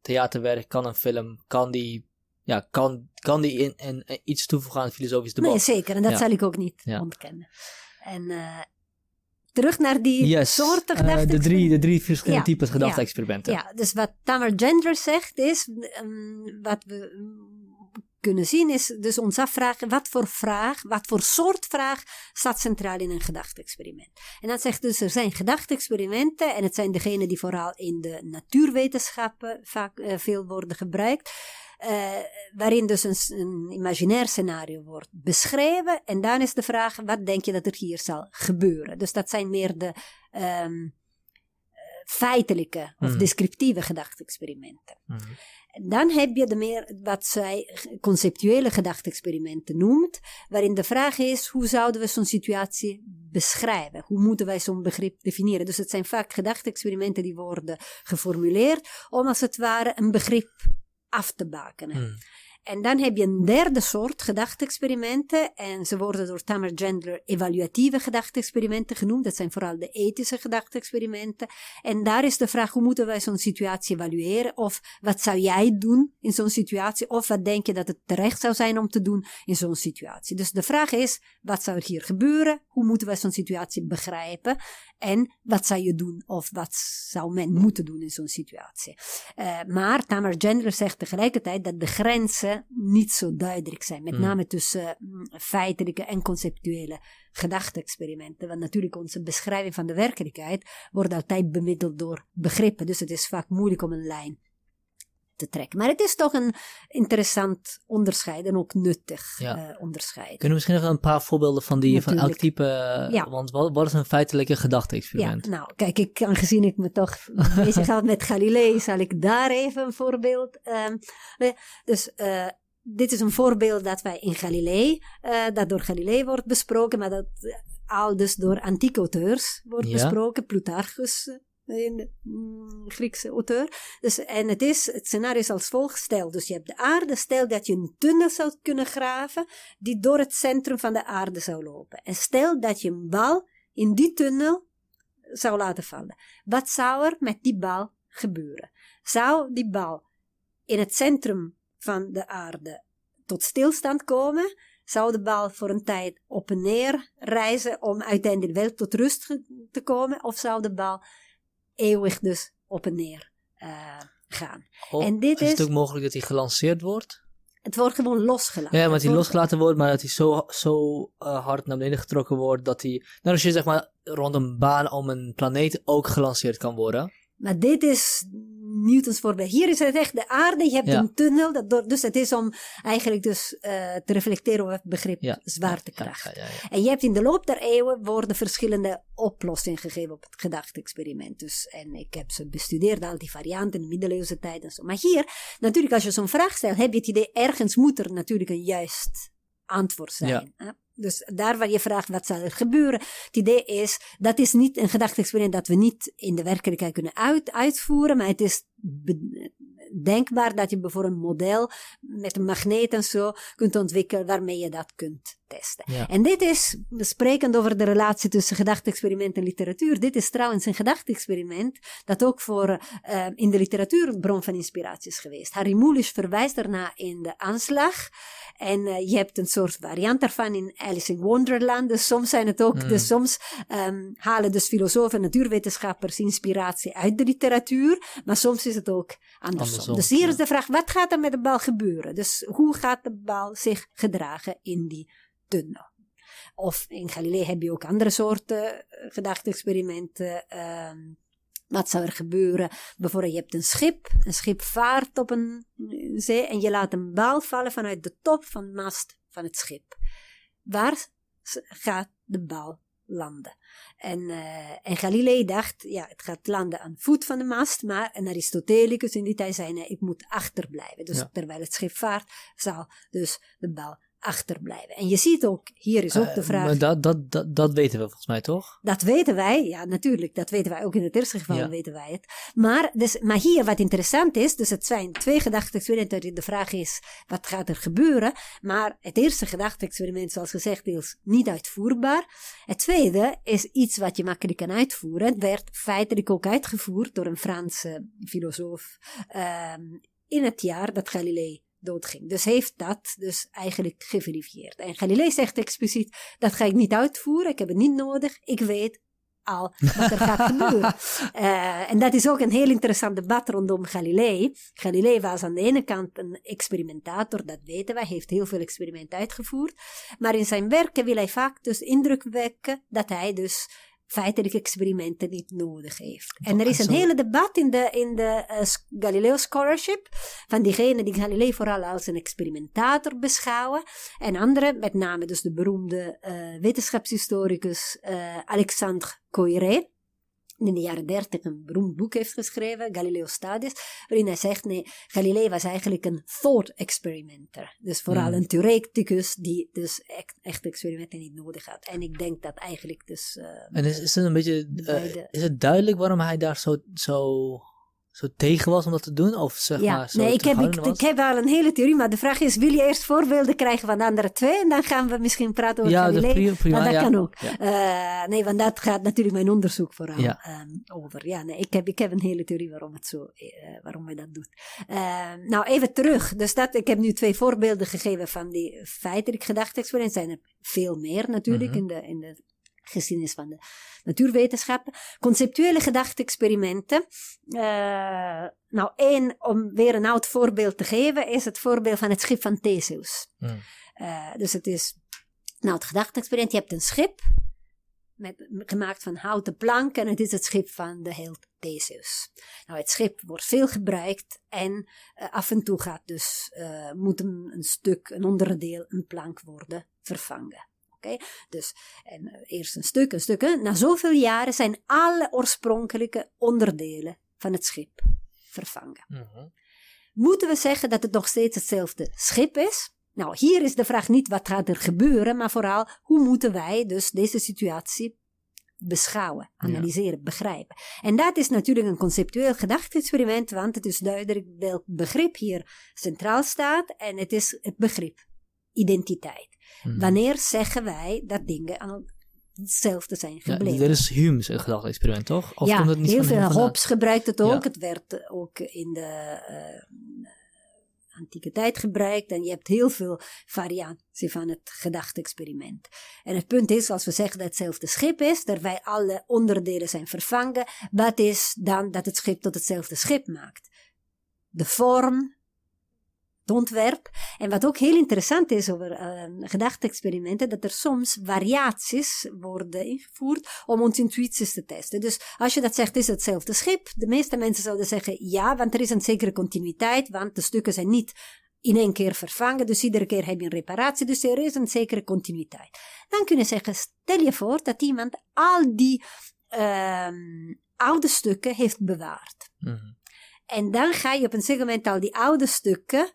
S1: theaterwerk, kan een film, kan die, ja, kan, kan die in, in, in iets toevoegen aan het filosofisch debat?
S2: Nee, zeker. En dat
S1: Ja.
S2: zal ik ook niet
S1: Ja.
S2: ontkennen. En, terug naar die
S1: Yes.
S2: soorten
S1: de, drie, de drie verschillende
S2: Ja,
S1: types gedachte-experimenten.
S2: Ja, dus wat Tamar Gender zegt is, ehm, wat we mm, kunnen zien is dus ons afvragen, wat voor vraag, wat voor soort vraag staat centraal in een gedachte-experiment. En dat zegt dus, er zijn gedachte-experimenten en het zijn degenen die vooral in de natuurwetenschappen vaak eh, veel worden gebruikt. eh, waarin dus een imaginair scenario wordt beschreven. En dan is de vraag, wat denk je dat er hier zal gebeuren? Dus dat zijn meer de ehm, feitelijke of
S1: Mhm.
S2: descriptieve gedachte-experimenten.
S1: Mhm.
S2: En Dan heb je de meer wat zij conceptuele gedachte-experimenten noemt, waarin de vraag is, hoe zouden we zo'n situatie beschrijven? Hoe moeten wij zo'n begrip definiëren? Dus het zijn vaak gedachte-experimenten die worden geformuleerd om als het ware een begrip af te bakenen.
S1: Mhm.
S2: En dan heb je een derde soort gedachte-experimenten. En ze worden door Tamer Gendler evaluatieve gedachte-experimenten genoemd. Dat zijn vooral de ethische gedachte-experimenten. En daar is de vraag, hoe moeten wij zo'n situatie evalueren? Of wat zou jij doen in zo'n situatie? Of wat denk je dat het terecht zou zijn om te doen in zo'n situatie? Dus de vraag is, wat zou er hier gebeuren? Hoe moeten wij zo'n situatie begrijpen? En wat zou je doen? Of wat zou men moeten doen in zo'n situatie? Eh, maar Tamer Gendler zegt tegelijkertijd dat de grenzen niet zo duidelijk zijn. Met
S1: Mm.
S2: name tussen mm, feitelijke en conceptuele gedachte-experimenten. Want natuurlijk onze beschrijving van de werkelijkheid wordt altijd bemiddeld door begrippen. Dus het is vaak moeilijk om een lijn te trekken. Maar het is toch een interessant onderscheid en ook nuttig
S1: Ja.
S2: eh, onderscheid.
S1: Kunnen we misschien nog een paar voorbeelden van die van elk type? eh,
S2: Ja.
S1: Want wat, wat is een feitelijke
S2: Ja,
S1: gedachte-experiment?
S2: nou, kijk, ik, aangezien ik me toch bezig met Galilei, zal ik daar even een voorbeeld. ehm, eh, dus dit is een voorbeeld dat wij in Galilei, dat door Galilei wordt besproken, maar dat al dus door antieke auteurs wordt
S1: Ja.
S2: besproken, Plutarchus. Een mm, Griekse auteur. Dus, en het, is, het scenario is als volgt. Stel, dus je hebt de aarde. Stel dat je een tunnel zou kunnen graven die door het centrum van de aarde zou lopen. En stel dat je een bal in die tunnel zou laten vallen. Wat zou er met die bal gebeuren? Zou die bal in het centrum van de aarde tot stilstand komen? Zou de bal voor een tijd op en neer reizen om uiteindelijk wel tot rust te komen? Of zou de bal eeuwig dus op en neer eh, gaan?
S1: Of
S2: en dit
S1: is het
S2: is-
S1: ook mogelijk dat hij gelanceerd wordt?
S2: Het wordt gewoon losgelaten.
S1: Ja, maar dat hij losgelaten wordt, maar dat hij zo, zo eh, hard naar beneden getrokken wordt dat hij, nou als je zeg maar rond een baan om een planeet ook gelanceerd kan worden.
S2: Maar dit is Newtons voorbeeld. Hier is het echt de aarde, je hebt
S1: Ja.
S2: een tunnel. Dat door, dus het is om eigenlijk dus eh, te reflecteren op het begrip
S1: Ja.
S2: zwaartekracht.
S1: Ja.
S2: En je hebt in de loop der eeuwen worden verschillende oplossingen gegeven op het gedachte-experiment. Dus, en ik heb ze bestudeerd, al die varianten in de middeleeuwse tijd en zo. Maar hier, natuurlijk als je zo'n vraag stelt, heb je het idee, ergens moet er natuurlijk een juist antwoord zijn. hè? Dus daar waar je vraagt, wat zal er gebeuren? Het idee is, dat is niet een gedachte-experiment dat we niet in de werkelijkheid kunnen uit, uitvoeren, maar het is denkbaar dat je bijvoorbeeld een model met een magneet en zo kunt ontwikkelen waarmee je dat kunt testen.
S1: Ja.
S2: En dit is, sprekend over de relatie tussen gedachte-experiment en literatuur, dit is trouwens een gedachte-experiment dat ook voor eh, in de literatuur een bron van inspiratie is geweest. Harry Mulisch verwijst daarna in de aanslag. En eh, je hebt een soort variant daarvan in Alice in Wonderland. Dus soms zijn het ook,
S1: Mm.
S2: dus soms ehm, halen dus filosofen en natuurwetenschappers inspiratie uit de literatuur. Maar soms is het ook andersom.
S1: Andersom,
S2: dus hier
S1: ja.
S2: is de vraag, wat gaat er met de bal gebeuren? Dus hoe gaat de bal zich gedragen in die Of in Galilei heb je ook andere soorten eh, gedachte-experimenten. ehm, wat zou er gebeuren? Bijvoorbeeld, je hebt een schip. Een schip vaart op een eh, zee en je laat een bal vallen vanuit de top van de mast van het schip. Waar gaat de bal landen? En, en Galilei dacht, ja, het gaat landen aan voet van de mast, maar een Aristotelicus in die tijd zei, nee, ik moet achterblijven. Dus
S1: Ja.
S2: terwijl het schip vaart, zal dus de bal achterblijven. En je ziet ook, hier is ook de
S1: Eh,
S2: vraag...
S1: maar dat, dat, dat, dat weten we volgens mij toch?
S2: Dat weten wij, ja natuurlijk, dat weten wij ook in het eerste geval,
S1: Ja.
S2: weten wij het. Maar, dus, maar hier wat interessant is, dus het zijn twee gedachte-experimenten, de vraag is, wat gaat er gebeuren? Maar het eerste gedachte-experiment, zoals gezegd, is niet uitvoerbaar. Het tweede is iets wat je makkelijk kan uitvoeren. Het werd feitelijk ook uitgevoerd door een Franse filosoof ehm, in het jaar dat Galilei doodging. Dus heeft dat dus eigenlijk geverifieerd. En Galilei zegt expliciet, dat ga ik niet uitvoeren, ik heb het niet nodig, ik weet al wat er gaat gebeuren. Uh, en dat is ook een heel interessant debat rondom Galilei. Galilei was aan de ene kant een experimentator, dat weten wij, heeft heel veel experimenten uitgevoerd. Maar in zijn werken wil hij vaak dus indruk wekken dat hij dus feitelijk experimenten niet nodig heeft. En er is een hele debat in de, in de uh, Galileo Scholarship van diegenen die Galilei vooral als een experimentator beschouwen en anderen, met name dus de beroemde uh, wetenschapshistoricus uh, Alexandre Coiré, in de jaren dertig een beroemd boek heeft geschreven, Galileo Studies, waarin hij zegt, nee, Galilei was eigenlijk een thought experimenter. Dus vooral hmm. een theoreticus die dus echt, echt experimenten niet nodig had. En ik denk dat eigenlijk dus... Uh,
S1: en is, is het een beetje, uh, is het duidelijk waarom hij daar zo, zo zo tegen was om dat te doen? Of zeg
S2: ja,
S1: maar zo
S2: nee, ik heb, ik, ik, heb wel een hele theorie, maar de vraag is, wil je eerst voorbeelden krijgen van de andere twee? En dan gaan we misschien praten over
S1: ja, Galilei. Prima, prima,
S2: dat
S1: ja.
S2: kan ook. Uh, nee, want dat gaat natuurlijk mijn onderzoek vooral um, over. Ja, nee, ik heb, ik heb een hele theorie waarom, het zo, uh, waarom wij dat doen. Uh, nou, even terug. Dus dat, ik heb nu twee voorbeelden gegeven van die feitelijk gedachte experimenten. zijn er veel meer natuurlijk mm -hmm. in, de, in de geschiedenis van de natuurwetenschappen. Conceptuele gedachte-experimenten. Uh, nou, één, om weer een oud voorbeeld te geven, is het voorbeeld van het schip van Theseus. Mm. Uh, dus het is, nou, het gedachte-experiment, je hebt een schip, met, gemaakt van houten planken en het is het schip van de held Theseus. Nou, het schip wordt veel gebruikt en uh, af en toe gaat dus, moet een, een, stuk, een onderdeel, een plank worden vervangen. Okay? Dus en, uh, eerst een stuk, een stuk. Hè? Na zoveel jaren zijn alle oorspronkelijke onderdelen van het schip vervangen. Mm -hmm. Moeten we zeggen dat het nog steeds hetzelfde schip is? Nou, hier is de vraag niet wat gaat er gebeuren, maar vooral hoe moeten wij dus deze situatie beschouwen, analyseren, ja. begrijpen. En dat is natuurlijk een conceptueel gedachte-experiment, want het is duidelijk welk begrip hier centraal staat en het is het begrip identiteit. Hmm. Wanneer zeggen wij dat dingen aan hetzelfde zijn gebleven?
S1: Ja, dit is Hume's gedachte-experiment, toch?
S2: Of ja, komt het niet heel veel. Hobbes gebruikt het ook. Ja. Het werd ook in de uh, antieke tijd gebruikt. En je hebt heel veel varianten van het gedachte-experiment. En het punt is, als we zeggen dat hetzelfde schip is, terwijl alle onderdelen zijn vervangen, wat is dan dat het schip tot hetzelfde schip maakt? De vorm, het ontwerp. En wat ook heel interessant is over uh, gedachte-experimenten, dat er soms variaties worden ingevoerd om onze intuïties te testen. Dus als je dat zegt, is het hetzelfde schip. De meeste mensen zouden zeggen ja, want er is een zekere continuïteit, want de stukken zijn niet in één keer vervangen, dus iedere keer heb je een reparatie, dus er is een zekere continuïteit. Dan kun je zeggen, stel je voor dat iemand al die uh, oude stukken heeft bewaard. Mm -hmm. En dan ga je op een zeker moment al die oude stukken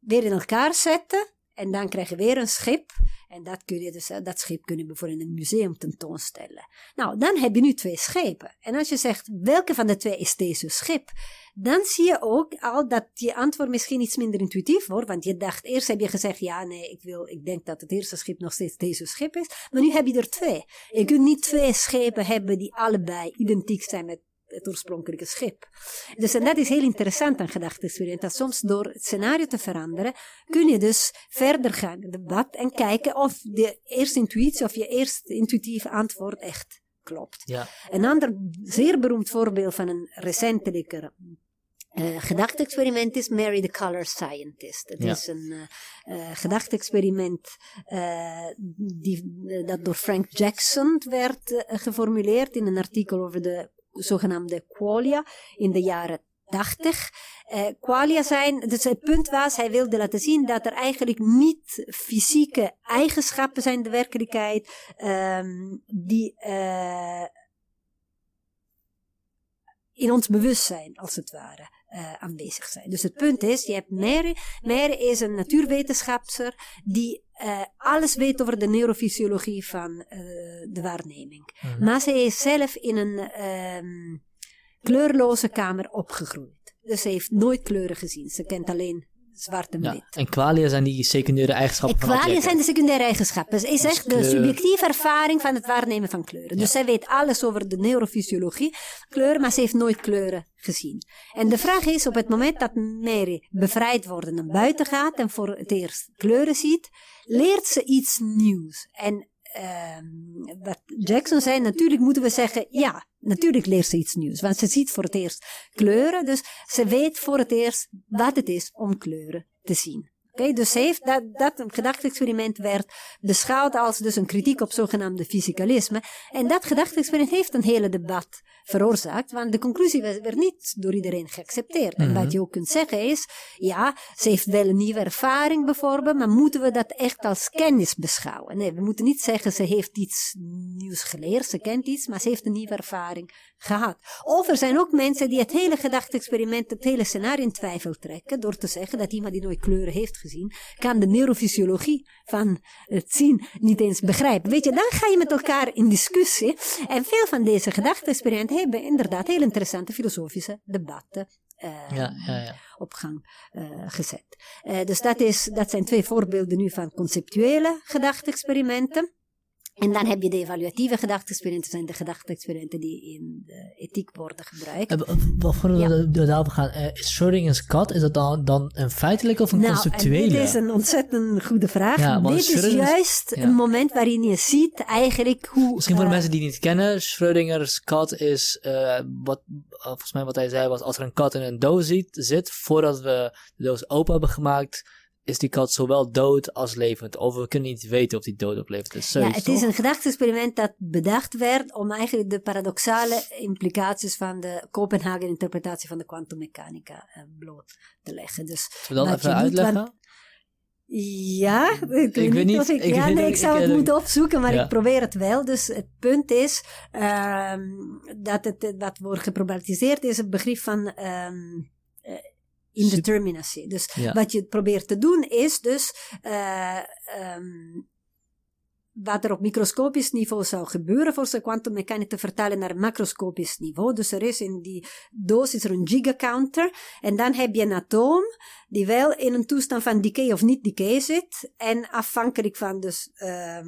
S2: weer in elkaar zetten. En dan krijg je weer een schip. En dat, kun je dus, dat schip kun je bijvoorbeeld in een museum tentoonstellen. Nou, dan heb je nu twee schepen. En als je zegt, welke van de twee is deze schip? Dan zie je ook al dat je antwoord misschien iets minder intuïtief wordt. Want je dacht, eerst heb je gezegd, ja, nee, ik, wil, ik denk dat het eerste schip nog steeds deze schip is. Maar nu heb je er twee. Je kunt niet twee schepen hebben die allebei identiek zijn met het oorspronkelijke schip. Dus en dat is heel interessant aan gedachte-experiment. Dat soms door het scenario te veranderen, kun je dus verder gaan in het debat en kijken of de eerste intuïtie of je eerste intuïtieve antwoord echt klopt.
S1: Ja.
S2: Een ander zeer beroemd voorbeeld van een recentelijke uh, gedachte-experiment is Mary the Color Scientist. Het ja. is een uh, uh, gedachte-experiment dat door Frank Jackson werd geformuleerd in een artikel over de zogenaamde qualia in de jaren 80. Uh, qualia zijn, dus het punt was, hij wilde laten zien dat er eigenlijk niet fysieke eigenschappen zijn, de werkelijkheid, um, die uh, in ons bewustzijn, als het ware. Uh, aanwezig zijn. Dus het punt is, je hebt Mary. Mary is een natuurwetenschapster die uh, alles weet over de neurofysiologie van uh, de waarneming. Mm. Maar ze is zelf in een um, kleurloze kamer opgegroeid. Dus ze heeft nooit kleuren gezien. Ze kent alleen zwart en wit.
S1: en qualia zijn die secundaire eigenschappen
S2: en qualia zijn de secundaire eigenschappen. Het is echt de subjectieve ervaring van het waarnemen van kleuren. Dus zij weet alles over de neurofysiologie, kleuren, maar ze heeft nooit kleuren gezien. En de vraag is, op het moment dat Mary bevrijd wordt en buiten gaat en voor het eerst kleuren ziet, leert ze iets nieuws. En ehm, wat Jackson zei, natuurlijk moeten we zeggen, ja, natuurlijk leert ze iets nieuws. Want ze ziet voor het eerst kleuren, dus ze weet voor het eerst wat het is om kleuren te zien. Okay, dus heeft dat, dat gedachte-experiment werd beschouwd als dus een kritiek op zogenaamde fysicalisme. En dat gedachte-experiment heeft een hele debat veroorzaakt, want de conclusie werd, niet door iedereen geaccepteerd. En wat mhm. je ook kunt zeggen is, ja, ze heeft wel een nieuwe ervaring bijvoorbeeld, maar moeten we dat echt als kennis beschouwen? Nee, we moeten niet zeggen ze heeft iets nieuws geleerd, ze kent iets, maar ze heeft een nieuwe ervaring gehad. Of er zijn ook mensen die het hele gedachte-experiment, het hele scenario in twijfel trekken, door te zeggen dat iemand die nooit kleuren heeft gezien, kan de neurofysiologie van het zien niet eens begrijpen. Weet je, dan ga je met elkaar in discussie. En veel van deze gedachte-experimenten hebben inderdaad heel interessante filosofische debatten uh, ja, ja, ja. op gang uh, gezet. Uh, dus dat, is, dat zijn twee voorbeelden nu van conceptuele gedachte-experimenten. En dan heb je de evaluatieve gedachte-experimenten, zijn de gedachte-experimenten die in de ethiek worden gebruikt.
S1: Voordat ja. we daarover gaan, uh, is Schrödinger's kat, is dat dan, dan een feitelijke of een nou, conceptuele?
S2: dit is een ontzettend goede vraag. Ja, dit is juist een moment waarin je ziet eigenlijk hoe...
S1: Misschien voor de mensen die het niet kennen, Schrödinger's kat is, wat, volgens mij wat hij zei was, als er een kat in een doos zit, zit voordat we de doos open hebben gemaakt is die kat zowel dood als levend. Of we kunnen niet weten of die dood of levend is.
S2: ja, het is een gedachte-experiment dat bedacht werd om eigenlijk de paradoxale implicaties van de Kopenhagen-interpretatie van de kwantummechanica uh, bloot te leggen. Dus,
S1: Zullen we dat even uitleggen?
S2: ja, ik, weet niet of ik... ik ja, nee, ik zou het moeten opzoeken, maar ik probeer het wel. Dus het punt is um, dat het, wat wordt geproblematiseerd is het begrip van... Um, indeterminacy. Dus wat je probeert te doen is dus uh, um, wat er op microscopisch niveau zou gebeuren voor de kwantummechanica te vertalen naar macroscopisch niveau. Dus er is in die doos is er een gigacounter en dan heb je een atoom die wel in een toestand van decay of niet decay zit. En afhankelijk van dus uh,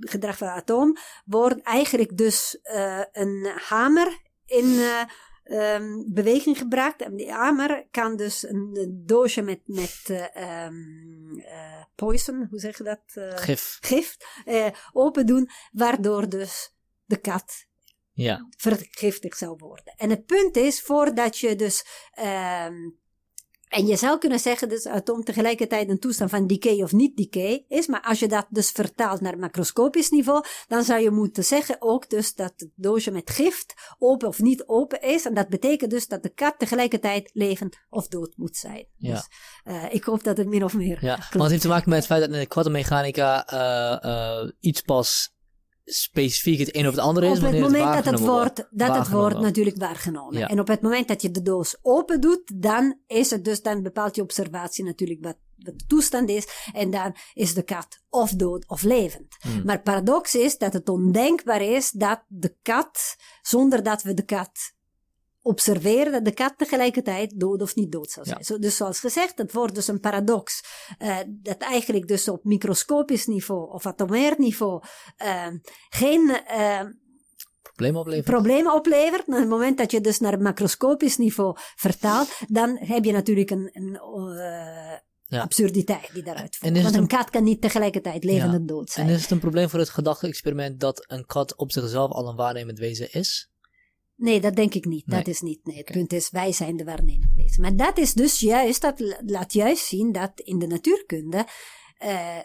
S2: gedrag van het atoom wordt eigenlijk dus uh, een hamer in uh, um, beweging gebracht. En die hamer kan dus een, doosje met, met uh, um, uh, poison, hoe zeg je dat?
S1: Uh, gif.
S2: Gif open doen, waardoor dus de kat
S1: ja.
S2: vergiftigd zou worden. En het punt is, voordat je dus um, en je zou kunnen zeggen dus atoom tegelijkertijd een toestand van decay of niet decay is, maar als je dat dus vertaalt naar macroscopisch niveau, dan zou je moeten zeggen ook dus dat het doosje met gift open of niet open is. En dat betekent dus dat de kat tegelijkertijd levend of dood moet zijn. Ja. Dus uh, ik hoop dat het min of meer
S1: Ja, klopt. want het heeft te maken met het feit dat in de kwantummechanica uh, uh, iets pas specifiek het een of het andere is.
S2: Op het moment dat het wordt, dat het wordt natuurlijk waargenomen. En op het moment dat je de doos open doet, dan is het dus, dan bepaalt je observatie natuurlijk wat, wat de toestand is. En dan is de kat of dood of levend. Hmm. Maar paradox is dat het ondenkbaar is dat de kat, zonder dat we de kat observeren dat de kat tegelijkertijd dood of niet dood zou zijn. Zo, dus zoals gezegd, het wordt dus een paradox. Uh, dat eigenlijk dus op microscopisch niveau of atomair niveau uh, geen uh,
S1: problemen oplevert.
S2: problemen oplevert. Op het moment dat je dus naar macroscopisch niveau vertaalt, dan heb je natuurlijk een, een ja. absurditeit die daaruit voelt. Want een, kat kan niet tegelijkertijd levend en dood zijn.
S1: En is het een probleem voor het gedachte-experiment dat een kat op zichzelf al een waarnemend wezen is?
S2: Nee, dat denk ik niet. Dat is niet. Nee, het punt is, wij zijn de waarnemend wezen. Maar dat is dus juist, dat laat juist zien dat in de natuurkunde uh,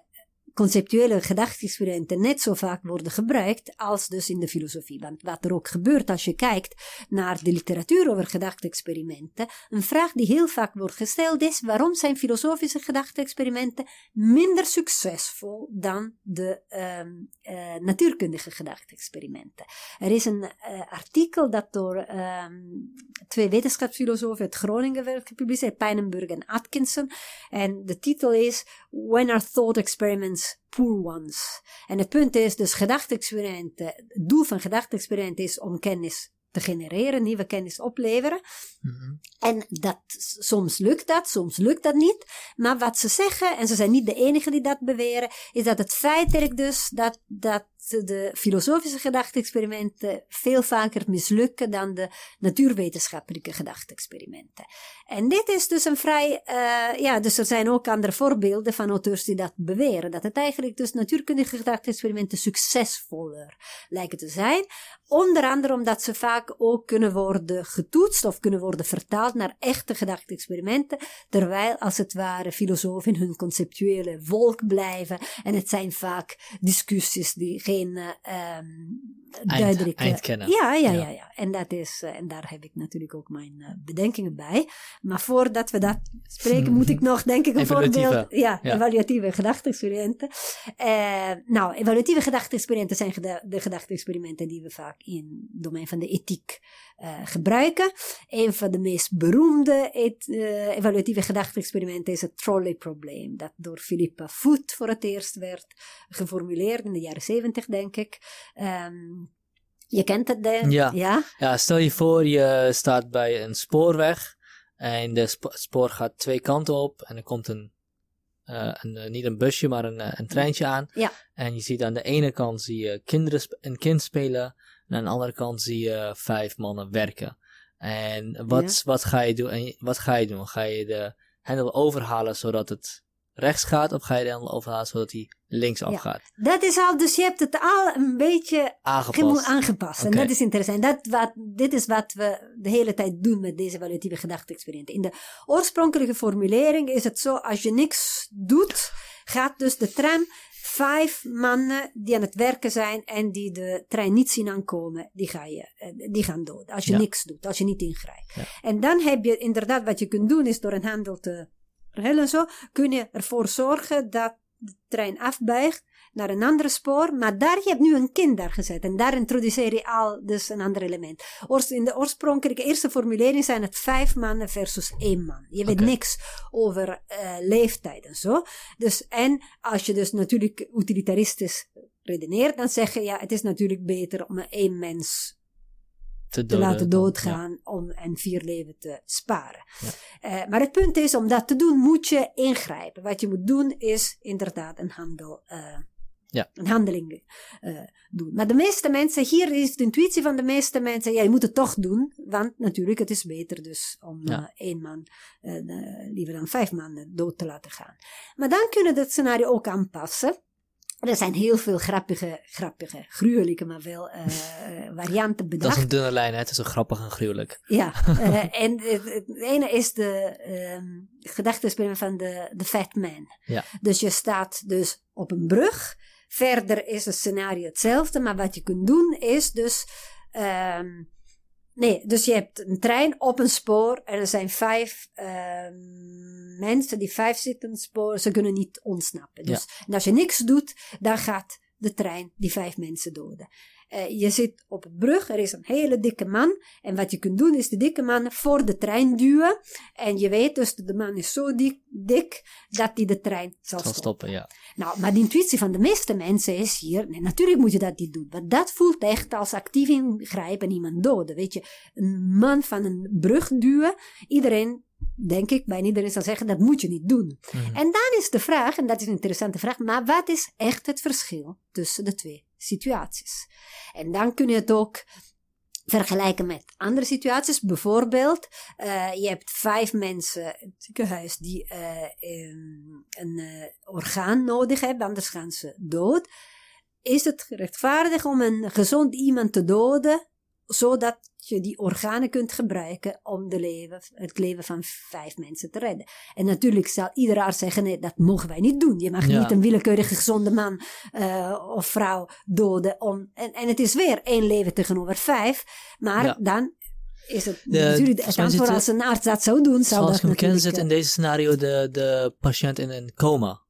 S2: conceptuele gedachtexperimenten net zo vaak worden gebruikt als dus in de filosofie. Want wat er ook gebeurt als je kijkt naar de literatuur over gedachtexperimenten, een vraag die heel vaak wordt gesteld is, waarom zijn filosofische gedachtexperimenten minder succesvol dan de um, uh, natuurkundige gedachtexperimenten? Er is een uh, artikel dat door um, twee wetenschapsfilosofen uit Groningen werd gepubliceerd, Pijnenburg en Atkinson, en de titel is When Are Thought Experiments poor ones. En het punt is dus gedachte-experimenten, het doel van gedachte-experimenten is om kennis te genereren, nieuwe kennis opleveren. Mm En dat, soms lukt dat, soms lukt dat niet. Maar wat ze zeggen, en ze zijn niet de enige die dat beweren, is dat het feitelijk dus dat, dat de filosofische gedachte-experimenten veel vaker mislukken dan de natuurwetenschappelijke gedachte-experimenten. En dit is dus een vrij, uh, ja, dus er zijn ook andere voorbeelden van auteurs die dat beweren. Dat het eigenlijk dus natuurkundige gedachte-experimenten succesvoller lijken te zijn. Onder andere omdat ze vaak ook kunnen worden getoetst of kunnen worden vertaald naar echte gedachte-experimenten. Terwijl als het ware filosofen in hun conceptuele wolk blijven. En het zijn vaak discussies die geen uh, duidelijke...
S1: Eind, kennen.
S2: Ja, ja, ja, ja. En, dat is, uh, en daar heb ik natuurlijk ook mijn uh, bedenkingen bij. Maar voordat we dat spreken, moet ik nog, denk ik, een voorbeeld... Ja, ja. evaluatieve gedachte-experimenten. nou, evaluatieve gedachte-experimenten zijn de gedachte-experimenten die we vaak in het domein van de ethiek gebruiken. Een van de meest beroemde evaluatieve gedachte-experimenten is het trolley-probleem. Dat door Philippa Foot voor het eerst werd geformuleerd in de jaren zeventig, denk ik. Um, je kent het, denk
S1: ja. ja. Ja, stel je voor, je staat bij een spoorweg en de sp spoor gaat twee kanten op en er komt een, uh, een niet een busje, maar een, een treintje aan.
S2: Ja.
S1: En je ziet aan de ene kant zie je kinderen een kind spelen en aan de andere kant zie je vijf mannen werken. En wat, ja. wat, ga je doen, en wat ga je doen? Ga je de hendel overhalen zodat het rechts gaat, of ga je dan overhalen zodat hij links afgaat?
S2: Ja, dat is al, dus je hebt het al een beetje
S1: aangepast.
S2: aangepast. Okay. En dat is interessant. Dat wat, dit is wat we de hele tijd doen met deze evaluatieve gedachte-experimenten. In de oorspronkelijke formulering is het zo, als je niks doet, gaat dus de tram vijf mannen die aan het werken zijn en die de trein niet zien aankomen, die, ga je, die gaan dood. Als je ja. niks doet, als je niet ingrijpt. Ja. En dan heb je inderdaad, wat je kunt doen, is door een handel te en zo, kun je ervoor zorgen dat de trein afbuigt naar een ander spoor, maar daar je hebt nu een kind daar gezet en daar introduceer je al dus een ander element. In de oorspronkelijke eerste formulering zijn het vijf mannen versus één man. Je weet okay. niks over uh, leeftijd en zo. Dus, en als je dus natuurlijk utilitaristisch redeneert, dan zeg je ja, het is natuurlijk beter om één mens
S1: te,
S2: te laten doodgaan ja. om en vier leven te sparen. Ja. Uh, maar het punt is, om dat te doen moet je ingrijpen. Wat je moet doen is inderdaad een handel. Uh,
S1: ja.
S2: Een handeling uh, doen. Maar de meeste mensen, hier is de intuïtie van de meeste mensen, ja, je moet het toch doen, want natuurlijk, het is beter dus om ja. één man, liever dan vijf mannen dood te laten gaan. Maar dan kunnen we het scenario ook aanpassen. Er zijn heel veel grappige, grappige, gruwelijke, maar wel uh, varianten bedacht.
S1: Dat is een dunne lijn, hè? het is zo grappig en gruwelijk.
S2: Ja, uh, en het, het, ene is de um, gedachtesprint van de, de Fat Man.
S1: Ja.
S2: Dus je staat dus op een brug. Verder is het scenario hetzelfde, maar wat je kunt doen is dus um, Nee, dus je hebt een trein op een spoor en er zijn vijf uh, mensen die vijf zitten op het spoor. Ze kunnen niet ontsnappen. Dus
S1: ja.
S2: en als je niks doet, dan gaat de trein die vijf mensen doden. Uh, je zit op een brug, er is een hele dikke man. En wat je kunt doen is de dikke man voor de trein duwen. En je weet dus de man is zo dik, dik dat hij de trein zal,
S1: zal
S2: stoppen.
S1: stoppen. ja.
S2: Nou, maar de intuïtie van de meeste mensen is hier, nee, natuurlijk moet je dat niet doen. Want dat voelt echt als actief ingrijpen en iemand doden. Weet je, een man van een brug duwen, iedereen denk ik, bijna iedereen zal zeggen, dat moet je niet doen.
S1: Mhm.
S2: En dan is de vraag, en dat is een interessante vraag, maar wat is echt het verschil tussen de twee situaties? En dan kun je het ook vergelijken met andere situaties. Bijvoorbeeld, uh, je hebt vijf mensen in het ziekenhuis die uh, um, een uh, orgaan nodig hebben, anders gaan ze dood. Is het rechtvaardig om een gezond iemand te doden, zodat je die organen kunt gebruiken om de leven, het leven van vijf mensen te redden. En natuurlijk zal ieder arts zeggen, nee, dat mogen wij niet doen. Je mag
S1: Ja.
S2: niet een willekeurige gezonde man uh, of vrouw doden. Om, en, en het is weer één leven tegenover vijf. Maar
S1: Ja.
S2: dan is het
S1: De-
S2: natuurlijk het antwoord als een arts dat zou doen, zou
S1: Zoals
S2: dat
S1: ik ken zit in
S2: eh,
S1: deze scenario de, de patiënt in een coma.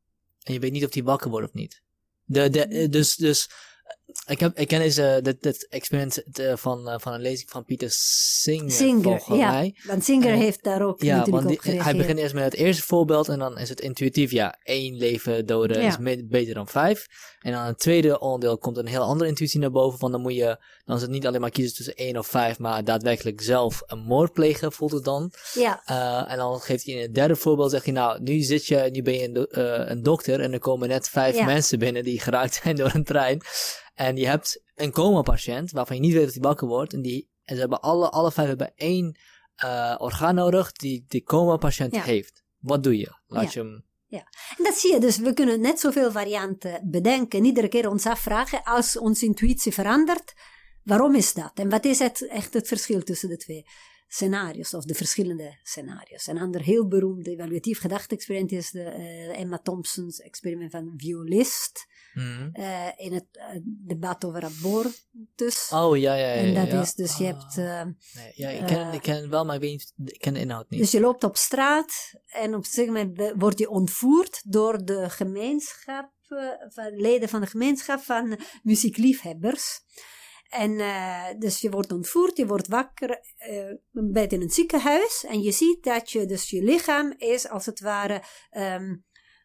S1: En je weet niet of die wakker wordt of niet. De, de, eh, dus, dus eh, ik, heb, ik ken deze, dit, dit experiment eh, van, eh, van een lezing van Pieter Singer,
S2: Singer, ja.
S1: mij.
S2: Want Singer
S1: Eh,
S2: heeft daar ook
S1: Ja,
S2: natuurlijk
S1: want die- hij begint eerst met het eerste voorbeeld en dan is het intuïtief, ja, één leven doden
S2: Ja.
S1: is me- beter dan vijf. En dan het tweede onderdeel komt een heel andere intuïtie naar boven, van dan moet je, dan is het niet alleen maar kiezen tussen één of vijf, maar daadwerkelijk zelf een moord plegen, voelt het dan.
S2: Ja,
S1: en dan geeft hij in het derde voorbeeld, zegt hij, nou, nu zit je, nu ben je een, do- eh, een dokter en er komen net vijf
S2: Ja.
S1: mensen binnen die geraakt zijn door een trein. En je hebt een coma-patiënt waarvan je niet weet dat hij wakker wordt. En, die, en ze hebben alle, alle vijf hebben één uh, orgaan nodig die de coma-patiënt heeft. Wat doe je? Laat je hem
S2: ja, en dat zie je dus. We kunnen net zoveel varianten bedenken. Iedere keer ons afvragen, als onze intuïtie verandert, waarom is dat? En wat is het, echt het verschil tussen de twee scenario's, of de verschillende scenario's? Een ander heel beroemd evaluatief gedachte-experiment is de uh, Emma Thompson's experiment van violist. Mm uh, in het uh, debat over abortus.
S1: Oh ja, ja, ja.
S2: En dat
S1: ja.
S2: is dus, je
S1: Ah.
S2: hebt. uh,
S1: Nee, ja, ik ken, ik ken het wel, maar ik weet niet, ik ken de inhoud niet.
S2: Dus je loopt op straat en op een gegeven moment word je ontvoerd door de gemeenschap, eh, van leden van de gemeenschap van muziekliefhebbers. En eh, dus je wordt ontvoerd, je wordt wakker, eh, bent in een ziekenhuis en je ziet dat je, dus je lichaam is als het ware ehm,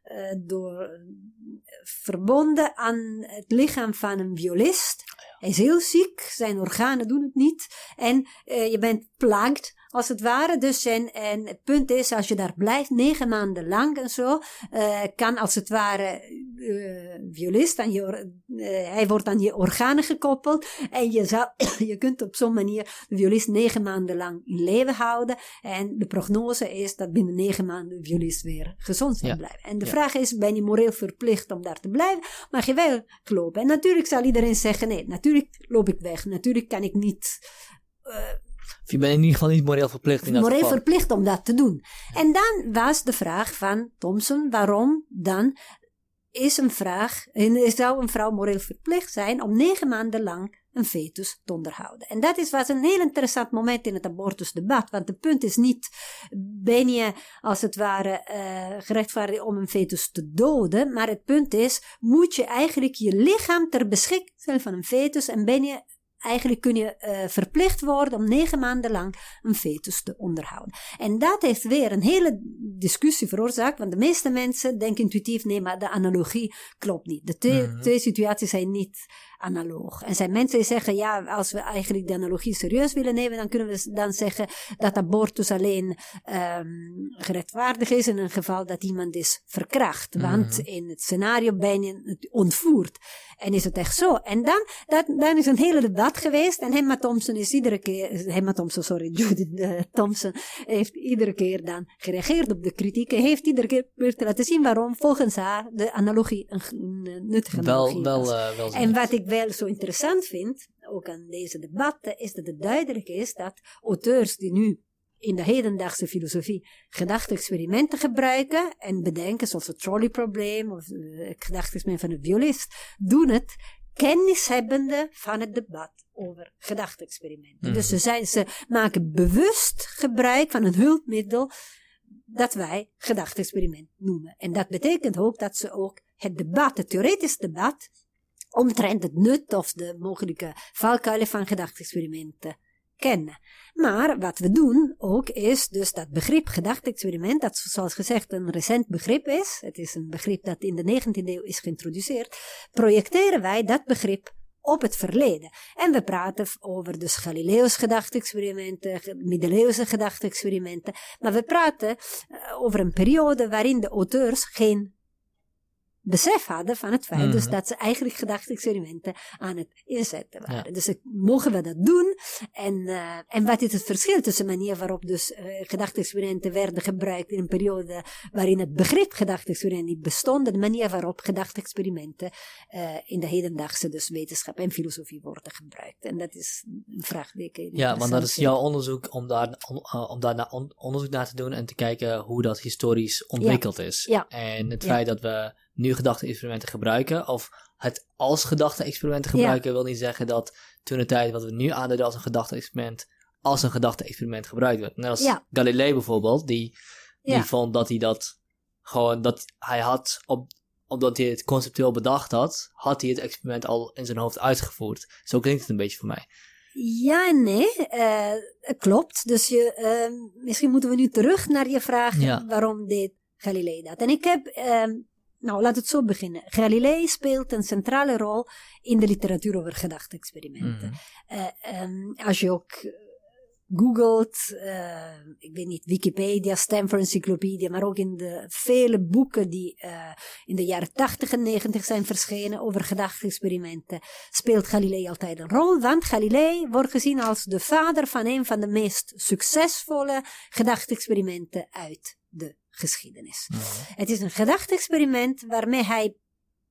S2: eh, door, verbonden aan het lichaam van een violist. Hij is heel ziek, zijn organen doen het niet. En eh, je bent plaagd, als het ware. Dus en, en het punt is, als je daar blijft, negen maanden lang en zo, eh, kan als het ware eh, violist aan je, eh, hij wordt aan je organen gekoppeld. En je, zou, je kunt op zo'n manier de violist negen maanden lang in leven houden. En de prognose is dat binnen negen maanden de violist weer gezond zal
S1: Ja.
S2: blijven. En de
S1: Ja.
S2: vraag is, ben je moreel verplicht om daar te blijven? Mag je wel lopen? En natuurlijk zal iedereen zeggen, nee, natuurlijk loop ik weg. Natuurlijk kan ik niet
S1: Of je bent in ieder geval niet moreel verplicht in dat
S2: moreel
S1: geval.
S2: verplicht om dat te doen. En dan was de vraag van Thompson, waarom dan is een vraag, zou een vrouw moreel verplicht zijn om negen maanden lang een fetus te onderhouden. En dat is, was een heel interessant moment in het abortusdebat, want het punt is niet, ben je als het ware eh, gerechtvaardigd om een fetus te doden, maar het punt is, moet je eigenlijk je lichaam ter beschikking stellen van een fetus en ben je Eigenlijk kun je eh, verplicht worden om negen maanden lang een fetus te onderhouden. En dat heeft weer een hele discussie veroorzaakt, want de meeste mensen denken intuïtief, nee, maar de analogie klopt niet. De twee,
S1: Mhm.
S2: twee situaties zijn niet analoog. En zijn mensen die zeggen, ja, als we eigenlijk de analogie serieus willen nemen, dan kunnen we dan zeggen dat abortus alleen ehm gerechtvaardigd is in een geval dat iemand is verkracht. Want
S1: Mhm.
S2: in het scenario ben je het ontvoerd. En is het echt zo? En dan, dat, dan is een hele debat geweest. En Emma Thompson is iedere keer, Emma Thompson, sorry, Judith eh, Thompson, heeft iedere keer dan gereageerd op de kritiek. En heeft iedere keer weer te laten zien waarom volgens haar de analogie een, nuttige
S1: Wel,
S2: analogie
S1: wel, eh, wel
S2: En wat ik wel zo interessant vind, ook aan deze debatten, is dat het duidelijk is dat auteurs die nu in de hedendaagse filosofie gedachte-experimenten gebruiken en bedenken, zoals het trolley-probleem of het gedachte-experiment van de violist, doen het kennishebbende van het debat over gedachte-experimenten.
S1: Mhm.
S2: Dus ze, zijn, ze maken bewust gebruik van een hulpmiddel dat wij gedachte-experiment noemen. En dat betekent ook dat ze ook het debat, het theoretisch debat, omtrent het nut of de mogelijke valkuilen van gedachte-experimenten kennen. Maar wat we doen ook is dus dat begrip gedachte-experiment, dat zoals gezegd een recent begrip is, het is een begrip dat in de 19e eeuw is geïntroduceerd, projecteren wij dat begrip op het verleden. En we praten over dus Galileo's gedachte-experimenten, ge- middeleeuwse gedachte-experimenten, maar we praten eh, over een periode waarin de auteurs geen besef hadden van het feit dus
S1: Mhm.
S2: dat ze eigenlijk gedachte-experimenten aan het inzetten waren.
S1: Ja.
S2: Dus mogen we dat doen? En, eh, en wat is het verschil tussen de manier waarop dus eh gedachte-experimenten werden gebruikt in een periode waarin het begrip gedachte-experiment niet bestond, en de manier waarop gedachte-experimenten eh, in de hedendaagse dus wetenschap en filosofie worden gebruikt. En dat is een vraag die ik
S1: Ja, want dat is jouw onderzoek om daar, om, om daar na- on- onderzoek naar te doen en te kijken hoe dat historisch ontwikkeld is.
S2: Ja.
S1: En het feit dat we nu gedachte-experimenten gebruiken, of het als gedachte-experimenten gebruiken, wil niet zeggen dat toen de tijd wat we nu aanduiden als een gedachte-experiment, als een gedachte-experiment gebruikt werd. Net als
S2: Ja.
S1: Galilei bijvoorbeeld, die, die
S2: Ja.
S1: vond dat hij dat gewoon, dat hij had, op, omdat hij het conceptueel bedacht had, had hij het experiment al in zijn hoofd uitgevoerd. Zo klinkt het een beetje voor mij.
S2: Ja en nee, het klopt. Dus je, eh, misschien moeten we nu terug naar je vraag
S1: Ja.
S2: waarom deed Galilei dat. En ik heb, eh, nou laat het zo beginnen. Galilei speelt een centrale rol in de literatuur over gedachte-experimenten.
S1: Mhm.
S2: Eh, ehm, als je ook googelt, uh, ik weet niet, Wikipedia, Stanford Encyclopedia, maar ook in de vele boeken die uh, in de jaren 80 en 90 zijn verschenen over gedachte-experimenten, speelt Galilei altijd een rol, want Galilei wordt gezien als de vader van een van de meest succesvolle gedachte-experimenten uit de geschiedenis. Mm Het is een gedachte-experiment waarmee hij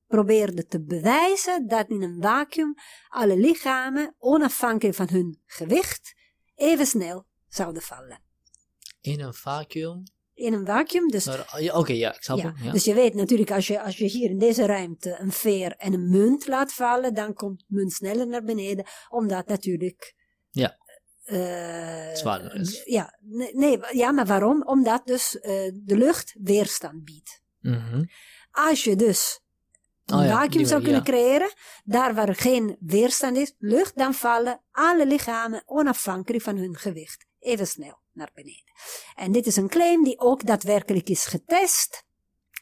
S2: probeerde te bewijzen dat in een vacuüm alle lichamen, onafhankelijk van hun gewicht, even snel zouden vallen.
S1: In een vacuüm?
S2: In een vacuüm, dus...
S1: Oké, ja, ik snap
S2: ja, ja, Dus je weet natuurlijk, als je, als je hier in deze ruimte een veer en een munt laat vallen, dan komt de munt sneller naar beneden, omdat natuurlijk...
S1: Ja. Uh, Zwaarder is.
S2: Ja, nee, nee, ja, maar waarom? Omdat dus uh, de lucht weerstand biedt.
S1: Mm -hmm.
S2: Als je dus een oh vacuüm zou kunnen creëren, daar waar geen weerstand is, lucht, dan vallen alle lichamen onafhankelijk van hun gewicht even snel naar beneden. En dit is een claim die ook daadwerkelijk is getest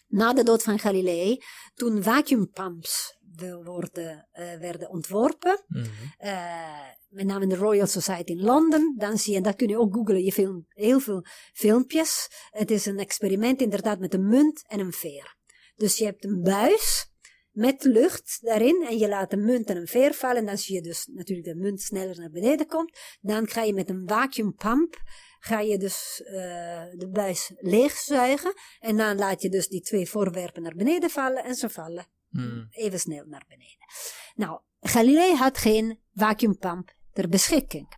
S2: na de dood van Galilei, toen vacuumpumps worden, uh, werden ontworpen. Mm -hmm. uh, met name de Royal Society in Londen. Dan zie je, en dat kun je ook googlen, je film, heel veel filmpjes. Het is een experiment inderdaad met een munt en een veer. Dus je hebt een buis met lucht daarin en je laat de munt en een veer vallen. En dan zie je dus natuurlijk de munt sneller naar beneden komt. Dan ga je met een vacuumpump ga je dus uh, de buis leegzuigen. En dan laat je dus die twee voorwerpen naar beneden vallen en ze vallen hmm. even snel naar beneden. Nou, Galilei had geen vacuumpump ter beschikking.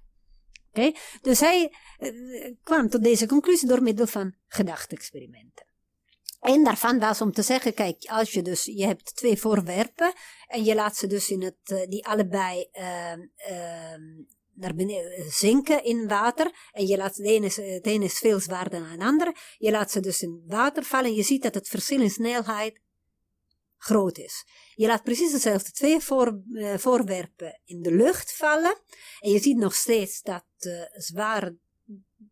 S2: Oké, Dus hij uh, kwam tot deze conclusie door middel van gedachte-experimenten. En daarvan was om te zeggen, kijk, als je dus, je hebt twee voorwerpen en je laat ze dus in het, uh, die allebei uh, uh, naar beneden zinken in water en je laat, ene, het ene is veel zwaarder dan het andere, je laat ze dus in water vallen en je ziet dat het verschil in snelheid groot is. Je laat precies dezelfde twee uh, voorwerpen in de lucht vallen en je ziet nog steeds dat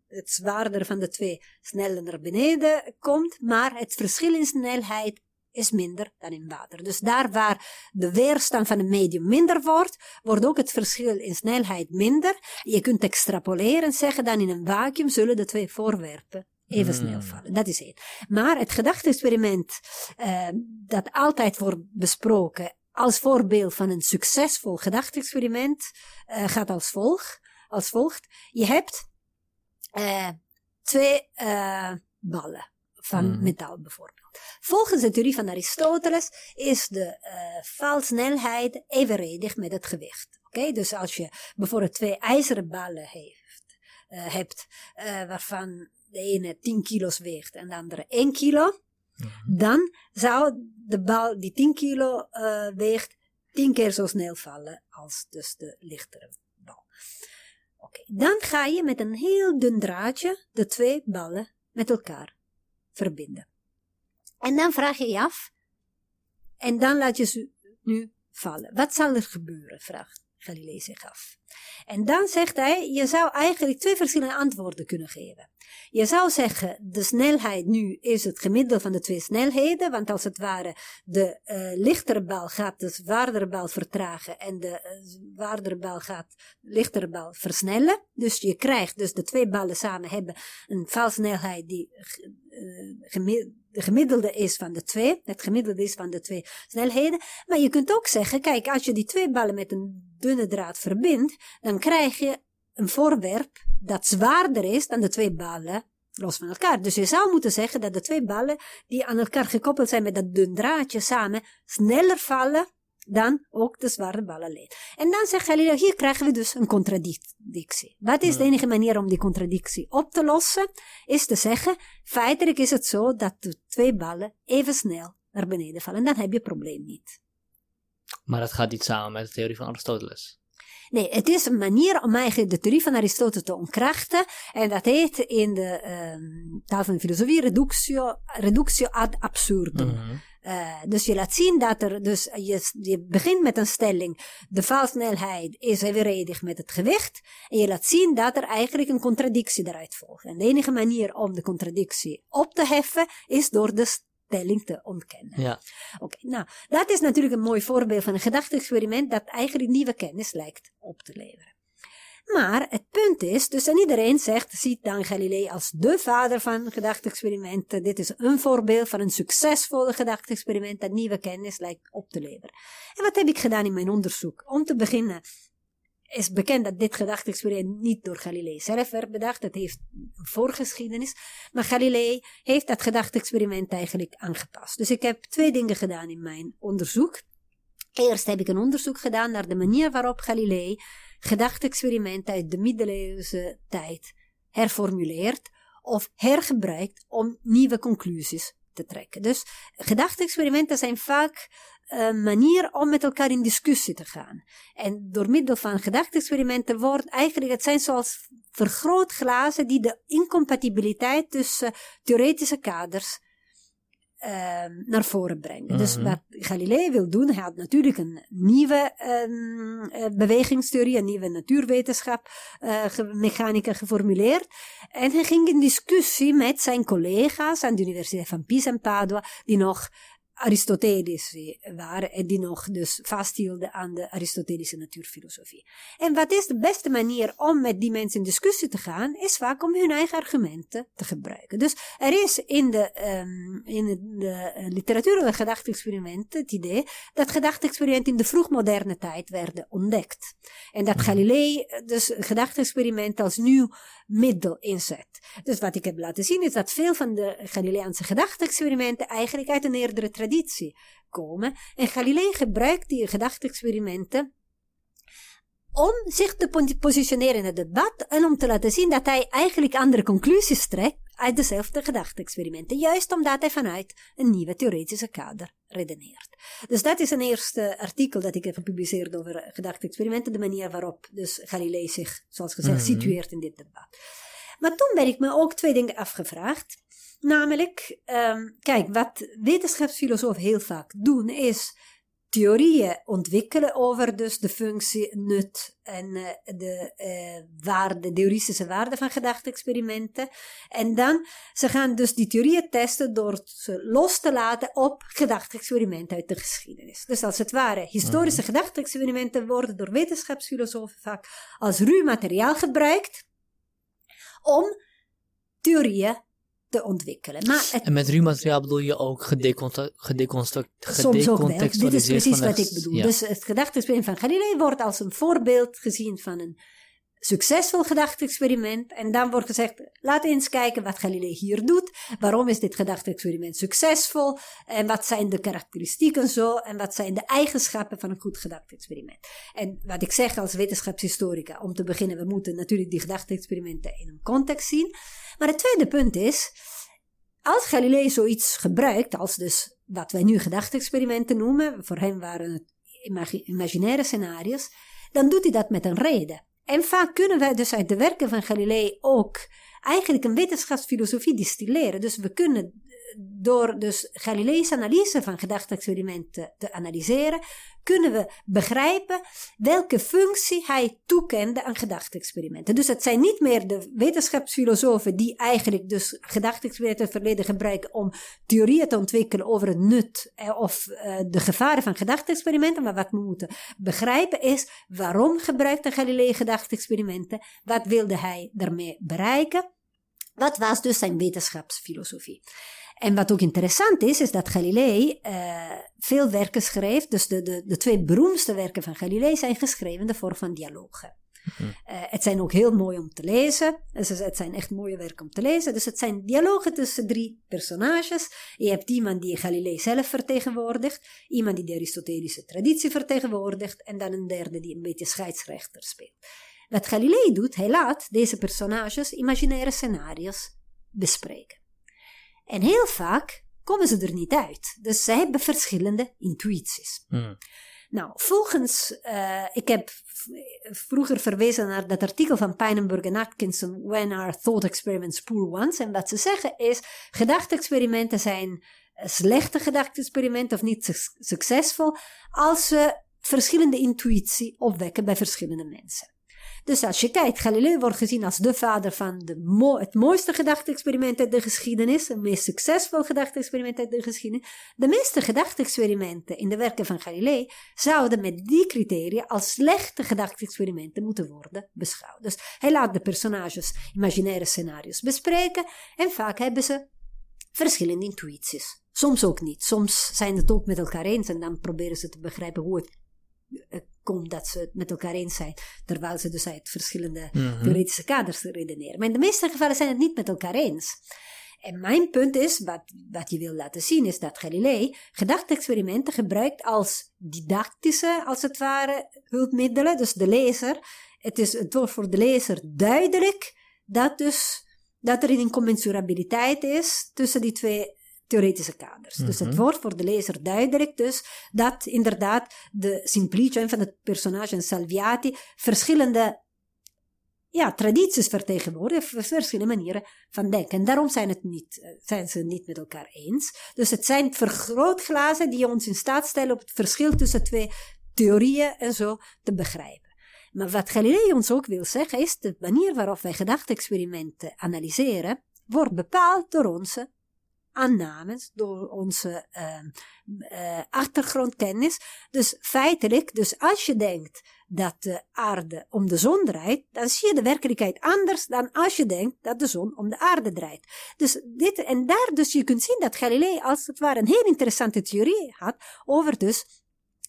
S2: het zwaarder van de twee sneller naar beneden komt, maar het verschil in snelheid is minder dan in water. Dus daar waar de weerstand van een medium minder wordt, wordt ook het verschil in snelheid minder. Je kunt extrapoleren en zeggen dat in een vacuüm zullen de twee voorwerpen even hmm. snel vallen. Dat is één. Maar het gedachte-experiment uh, dat altijd wordt besproken als voorbeeld van een succesvol gedachte-experiment uh, gaat als, volg, als volgt. Je hebt uh, twee ballen van mm. metaal bijvoorbeeld. Volgens de theorie van Aristoteles is de valsnelheid evenredig met het gewicht. Oké, okay? dus als je bijvoorbeeld twee ijzeren ballen heeft, hebt, waarvan de ene 10 kilo's weegt en de andere 1 kilo, mm. dan zou de bal die 10 kilo weegt 10 keer zo snel vallen als dus de lichtere dan ga je met een heel dun draadje de twee ballen met elkaar verbinden. En dan vraag je je af, en dan laat je ze nu vallen. Wat zal er gebeuren? vraagt Galilei zich af. En dan zegt hij, je zou eigenlijk twee verschillende antwoorden kunnen geven. Je zou zeggen, de snelheid nu is het gemiddelde van de twee snelheden, want als het ware de uh, lichtere bal gaat de zwaardere bal vertragen en de uh, zwaardere bal gaat de lichtere bal versnellen. Dus je krijgt, dus de twee ballen samen hebben een valsnelheid die de gemiddelde is van de twee, het gemiddelde is van de twee snelheden. Maar je kunt ook zeggen, kijk, als je die twee ballen met een dunne draad verbindt, dan krijg je een voorwerp dat zwaarder is dan de twee ballen los van elkaar. Dus je zou moeten zeggen dat de twee ballen die aan elkaar gekoppeld zijn met dat dun draadje samen sneller vallen dan ook de zware ballen leed. En dan zegt Galileo, hier krijgen we dus een contradictie. Wat is de enige manier om die contradictie op te lossen? Is te zeggen, feitelijk is het zo dat de twee ballen even snel naar beneden vallen. Dan heb je het probleem niet.
S1: Maar dat gaat niet samen met de theorie van Aristoteles.
S2: Nee, het is een manier om eigenlijk de theorie van Aristoteles te ontkrachten. En dat heet in de uh, taal van de filosofie reductio, reductio ad absurdum. Mm -hmm. Uh, dus je laat zien dat er, dus je, je begint met een stelling, de valsnelheid is evenredig met het gewicht. En je laat zien dat er eigenlijk een contradictie eruit volgt. En de enige manier om de contradictie op te heffen is door de stelling te ontkennen.
S1: Ja.
S2: Oké, nou, dat is natuurlijk een mooi voorbeeld van een gedachte-experiment dat eigenlijk nieuwe kennis lijkt op te leveren. Maar het punt is, dus en iedereen zegt, ziet dan Galilei als de vader van gedachte-experimenten. Dit is een voorbeeld van een succesvolle gedachte-experiment dat nieuwe kennis lijkt op te leveren. En wat heb ik gedaan in mijn onderzoek? Om te beginnen is bekend dat dit gedachte-experiment niet door Galilei zelf werd bedacht. Het heeft een voorgeschiedenis. Maar Galilei heeft dat gedachte-experiment eigenlijk aangepast. Dus ik heb twee dingen gedaan in mijn onderzoek. Eerst heb ik een onderzoek gedaan naar de manier waarop Galilei gedachte-experimenten uit de middeleeuwse tijd herformuleert of hergebruikt om nieuwe conclusies te trekken. Dus gedachte-experimenten zijn vaak een manier om met elkaar in discussie te gaan. En door middel van gedachte-experimenten wordt eigenlijk, het zijn zoals vergrootglazen die de incompatibiliteit tussen theoretische kaders Ehm, naar voren brengen. Dus mhm. wat Galilei wil doen, hij had natuurlijk een nieuwe um, bewegingstheorie, een nieuwe natuurwetenschap, uh, mechanica geformuleerd. En hij ging in discussie met zijn collega's aan de Universiteit van Pisa en Padua, die nog Aristoteles waren en die nog dus vasthielden aan de Aristotelische natuurfilosofie. En wat is de beste manier om met die mensen in discussie te gaan, is vaak om hun eigen argumenten te gebruiken. Dus er is in de, um, in de eh, literatuur van gedachte-experimenten het idee dat gedachte-experimenten in de vroegmoderne tijd werden ontdekt. En dat mhm. Galilei eh, dus gedachte-experimenten als nieuw middel inzet. Dus wat ik heb laten zien is dat veel van de Galileaanse gedachte-experimenten eigenlijk uit een eerdere traditie komen. En Galilei gebruikt die gedachte-experimenten om zich te positioneren in het debat en om te laten zien dat hij eigenlijk andere conclusies trekt uit dezelfde gedachte-experimenten, juist omdat hij vanuit een nieuwe theoretische kader redeneert. Dus dat is een eerste artikel dat ik heb gepubliceerd over gedachte-experimenten, de manier waarop dus Galilei zich, zoals gezegd, mhm. situeert in dit debat. Maar toen ben ik me ook twee dingen afgevraagd. Namelijk, um, kijk, wat wetenschapsfilosofen heel vaak doen, is theorieën ontwikkelen over dus de functie, nut en uh, de uh, waarde, de heuristische waarde van gedachte-experimenten. En dan, ze gaan dus die theorieën testen door ze los te laten op gedachte-experimenten uit de geschiedenis. Dus als het ware, historische mm gedachte-experimenten worden door wetenschapsfilosofen vaak als ruw materiaal gebruikt om theorieën te ontwikkelen. Maar
S1: en met ruw materiaal bedoel je ook gedeconstructeerd?
S2: Soms ook. Dit is precies wat ik bedoel. Dus het gedachteexperiment van Galilei wordt als een voorbeeld gezien van een succesvol gedachte-experiment. En dan wordt gezegd, laat eens kijken wat Galilei hier doet. Waarom is dit gedachte-experiment succesvol? En wat zijn de karakteristieken zo? En wat zijn de eigenschappen van een goed gedachte-experiment? En wat ik zeg als wetenschapshistorica, om te beginnen, we moeten natuurlijk die gedachte-experimenten in een context zien. Maar het tweede punt is, als Galilei zoiets gebruikt, als dus wat wij nu gedachte-experimenten noemen, voor hem waren het imaginaire scenario's, dan doet hij dat met een reden. En vaak kunnen wij dus uit de werken van Galilei ook eigenlijk een wetenschapsfilosofie distilleren. Dus we kunnen door dus Galileis analyse van gedachte-experimenten te analyseren, kunnen we begrijpen welke functie hij toekende aan gedachte-experimenten. Dus het zijn niet meer de wetenschapsfilosofen die eigenlijk dus gedachte-experimenten verleden gebruiken om theorieën te ontwikkelen over het nut eh, of uh, de gevaren van gedachte-experimenten, maar wat we moeten begrijpen is waarom gebruikte Galilei gedachte-experimenten, wat wilde hij daarmee bereiken. Wat was dus zijn wetenschapsfilosofie? En wat ook interessant is, is dat Galilei uh, veel werken schreef. Dus de, de, de twee beroemdste werken van Galilei zijn geschreven in de vorm van dialogen. Uh, het zijn ook heel mooi om te lezen. Dus het zijn echt mooie werken om te lezen. Dus het zijn dialogen tussen drie personages. Je hebt iemand die Galilei zelf vertegenwoordigt, iemand die de Aristotelische traditie vertegenwoordigt, en dan een derde die een beetje scheidsrechter speelt. Wat Galilei doet, hij laat deze personages imaginaire scenario's bespreken. En heel vaak komen ze er niet uit. Dus ze hebben verschillende intuïties. Hmm. Nou, volgens, uh, ik heb vroeger verwezen naar dat artikel van Pijnenburg en Atkinson, When Are Thought Experiments Poor Ones? En wat ze zeggen is, gedachte-experimenten zijn slechte gedachte-experimenten of niet succesvol, als ze verschillende intuïtie opwekken bij verschillende mensen. Dus als je kijkt, Galileo wordt gezien als de vader van de het mooiste gedachte-experiment uit de geschiedenis, het meest succesvol gedachte-experiment uit de geschiedenis. De meeste gedachte-experimenten in de werken van Galilei zouden met die criteria als slechte gedachte-experimenten moeten worden beschouwd. Dus hij laat de personages imaginaire scenario's bespreken en vaak hebben ze verschillende intuïties. Soms ook niet. Soms zijn het ook met elkaar eens en dan proberen ze te begrijpen hoe het komt dat ze het met elkaar eens zijn, terwijl ze dus uit verschillende
S1: Mhm.
S2: theoretische kaders redeneren. Maar in de meeste gevallen zijn het niet met elkaar eens. En mijn punt is, wat, wat je wil laten zien, is dat Galilei gedachte-experimenten gebruikt als didactische, als het ware, hulpmiddelen. Dus de lezer, het is het wordt voor de lezer duidelijk dat, dus, dat er een incommensurabiliteit is tussen die twee theoretische kaders. Dus het
S1: Mhm.
S2: wordt voor de lezer duidelijk dus dat inderdaad de Simplicio en van het personage en Salviati verschillende ja, tradities vertegenwoordigen, verschillende manieren van denken. En daarom zijn, het niet, eh, zijn ze niet met elkaar eens. Dus het zijn vergrootglazen die ons in staat stellen op het verschil tussen twee theorieën en zo te begrijpen. Maar wat Galilei ons ook wil zeggen is, de manier waarop wij gedachte-experimenten analyseren, wordt bepaald door onze aannames, door onze uh, uh, achtergrondkennis. Dus feitelijk, dus als je denkt dat de aarde om de zon draait, dan zie je de werkelijkheid anders dan als je denkt dat de zon om de aarde draait. Dus dit, en daar dus je kunt zien dat Galilei als het ware een heel interessante theorie had over dus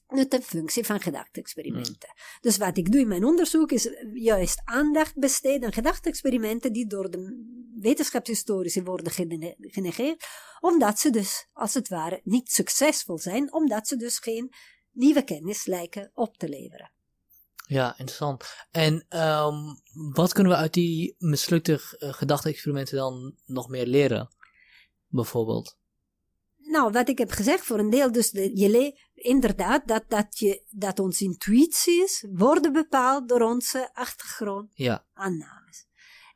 S2: nut en functie van gedachte-experimenten. Mm. Dus wat ik doe in mijn onderzoek is juist aandacht besteden aan gedachte-experimenten die door de wetenschapshistorici worden genegeerd, omdat ze dus, als het ware, niet succesvol zijn, omdat ze dus geen nieuwe kennis lijken op te leveren.
S1: Ja, interessant. En um, wat kunnen we uit die mislukte uh, gedachte-experimenten dan nog meer leren? Bijvoorbeeld?
S2: Nou, wat ik heb gezegd, voor een deel, dus de, je le inderdaad, dat, dat, je, dat onze intuïties worden bepaald door onze achtergrond
S1: ja.
S2: aannames.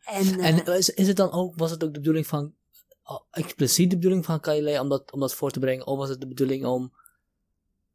S1: En, uh, en is, is het dan ook, was het ook de bedoeling van, oh, expliciet de bedoeling van Galilei om dat, om dat voor te brengen, of was het de bedoeling om,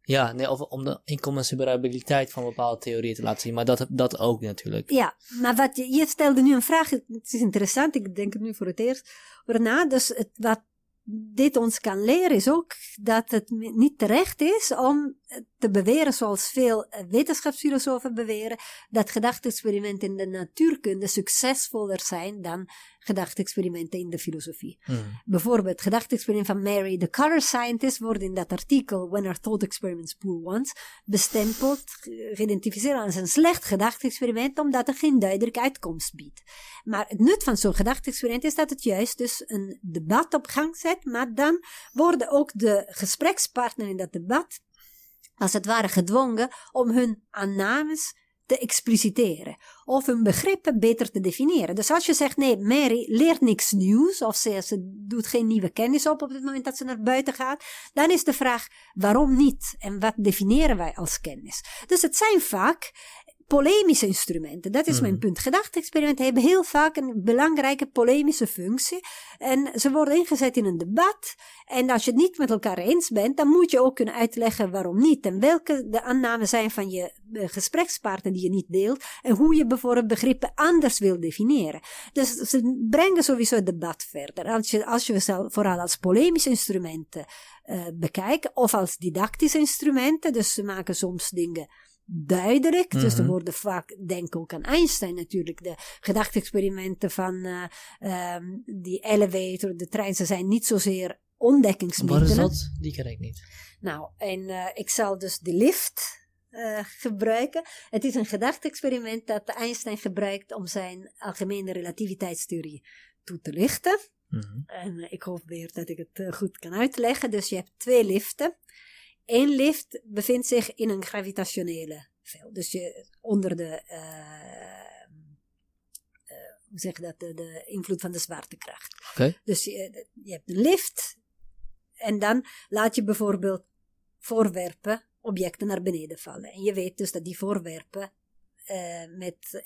S1: ja, nee, of om de incommensurabiliteit van bepaalde theorieën te laten zien, maar dat, dat ook natuurlijk.
S2: Ja, maar wat je, je stelde nu een vraag, het is interessant, ik denk er nu voor het eerst over na, dus het, wat dit ons kan leren is ook dat het niet terecht is om te beweren, zoals veel wetenschapsfilosofen beweren, dat gedachte-experimenten in de natuurkunde succesvoller zijn dan gedachte-experimenten in de filosofie.
S1: Mm.
S2: Bijvoorbeeld, gedachte-experiment van Mary, the color scientist, wordt in dat artikel When Our Thought Experiments Poor Ones bestempeld, geïdentificeerd als een slecht gedachte-experiment, omdat het geen duidelijke uitkomst biedt. Maar het nut van zo'n gedachte-experiment is dat het juist dus een debat op gang zet, maar dan worden ook de gesprekspartner in dat debat als het ware gedwongen om hun aannames te expliciteren of hun begrippen beter te definiëren. Dus als je zegt, nee, Mary leert niks nieuws of ze, ze doet geen nieuwe kennis op op het moment dat ze naar buiten gaat, dan is de vraag, waarom niet? En wat definiëren wij als kennis? Dus het zijn vaak polemische instrumenten. Dat is mm. mijn punt. Gedachte-experimenten hebben heel vaak een belangrijke polemische functie. En ze worden ingezet in een debat. En als je het niet met elkaar eens bent, dan moet je ook kunnen uitleggen waarom niet. En welke de aannames zijn van je gesprekspartner die je niet deelt. En hoe je bijvoorbeeld begrippen anders wil definiëren. Dus ze brengen sowieso het debat verder. Als je, als je ze vooral als polemische instrumenten uh, bekijkt, of als didactische instrumenten. Dus ze maken soms dingen duidelijk. Mm -hmm. Dus er worden vaak, denk ook aan Einstein natuurlijk, de gedachte-experimenten van uh, um, die elevator, de trein, ze zijn niet zozeer ontdekkingsmiddelen.
S1: Wat is dat? Die ken ik niet.
S2: Nou, en uh, ik zal dus de lift uh, gebruiken. Het is een gedachte-experiment dat Einstein gebruikt om zijn algemene relativiteitstheorie toe te lichten.
S1: Mm -hmm.
S2: En ik hoop weer dat ik het goed kan uitleggen. Dus je hebt twee liften. Eén lift bevindt zich in een gravitationele veld. Dus je, onder de, uh, uh, hoe zeg je dat, de, de, invloed van de zwaartekracht.
S1: Okay.
S2: Dus je, je hebt een lift en dan laat je bijvoorbeeld voorwerpen, objecten naar beneden vallen. En je weet dus dat die voorwerpen uh, met,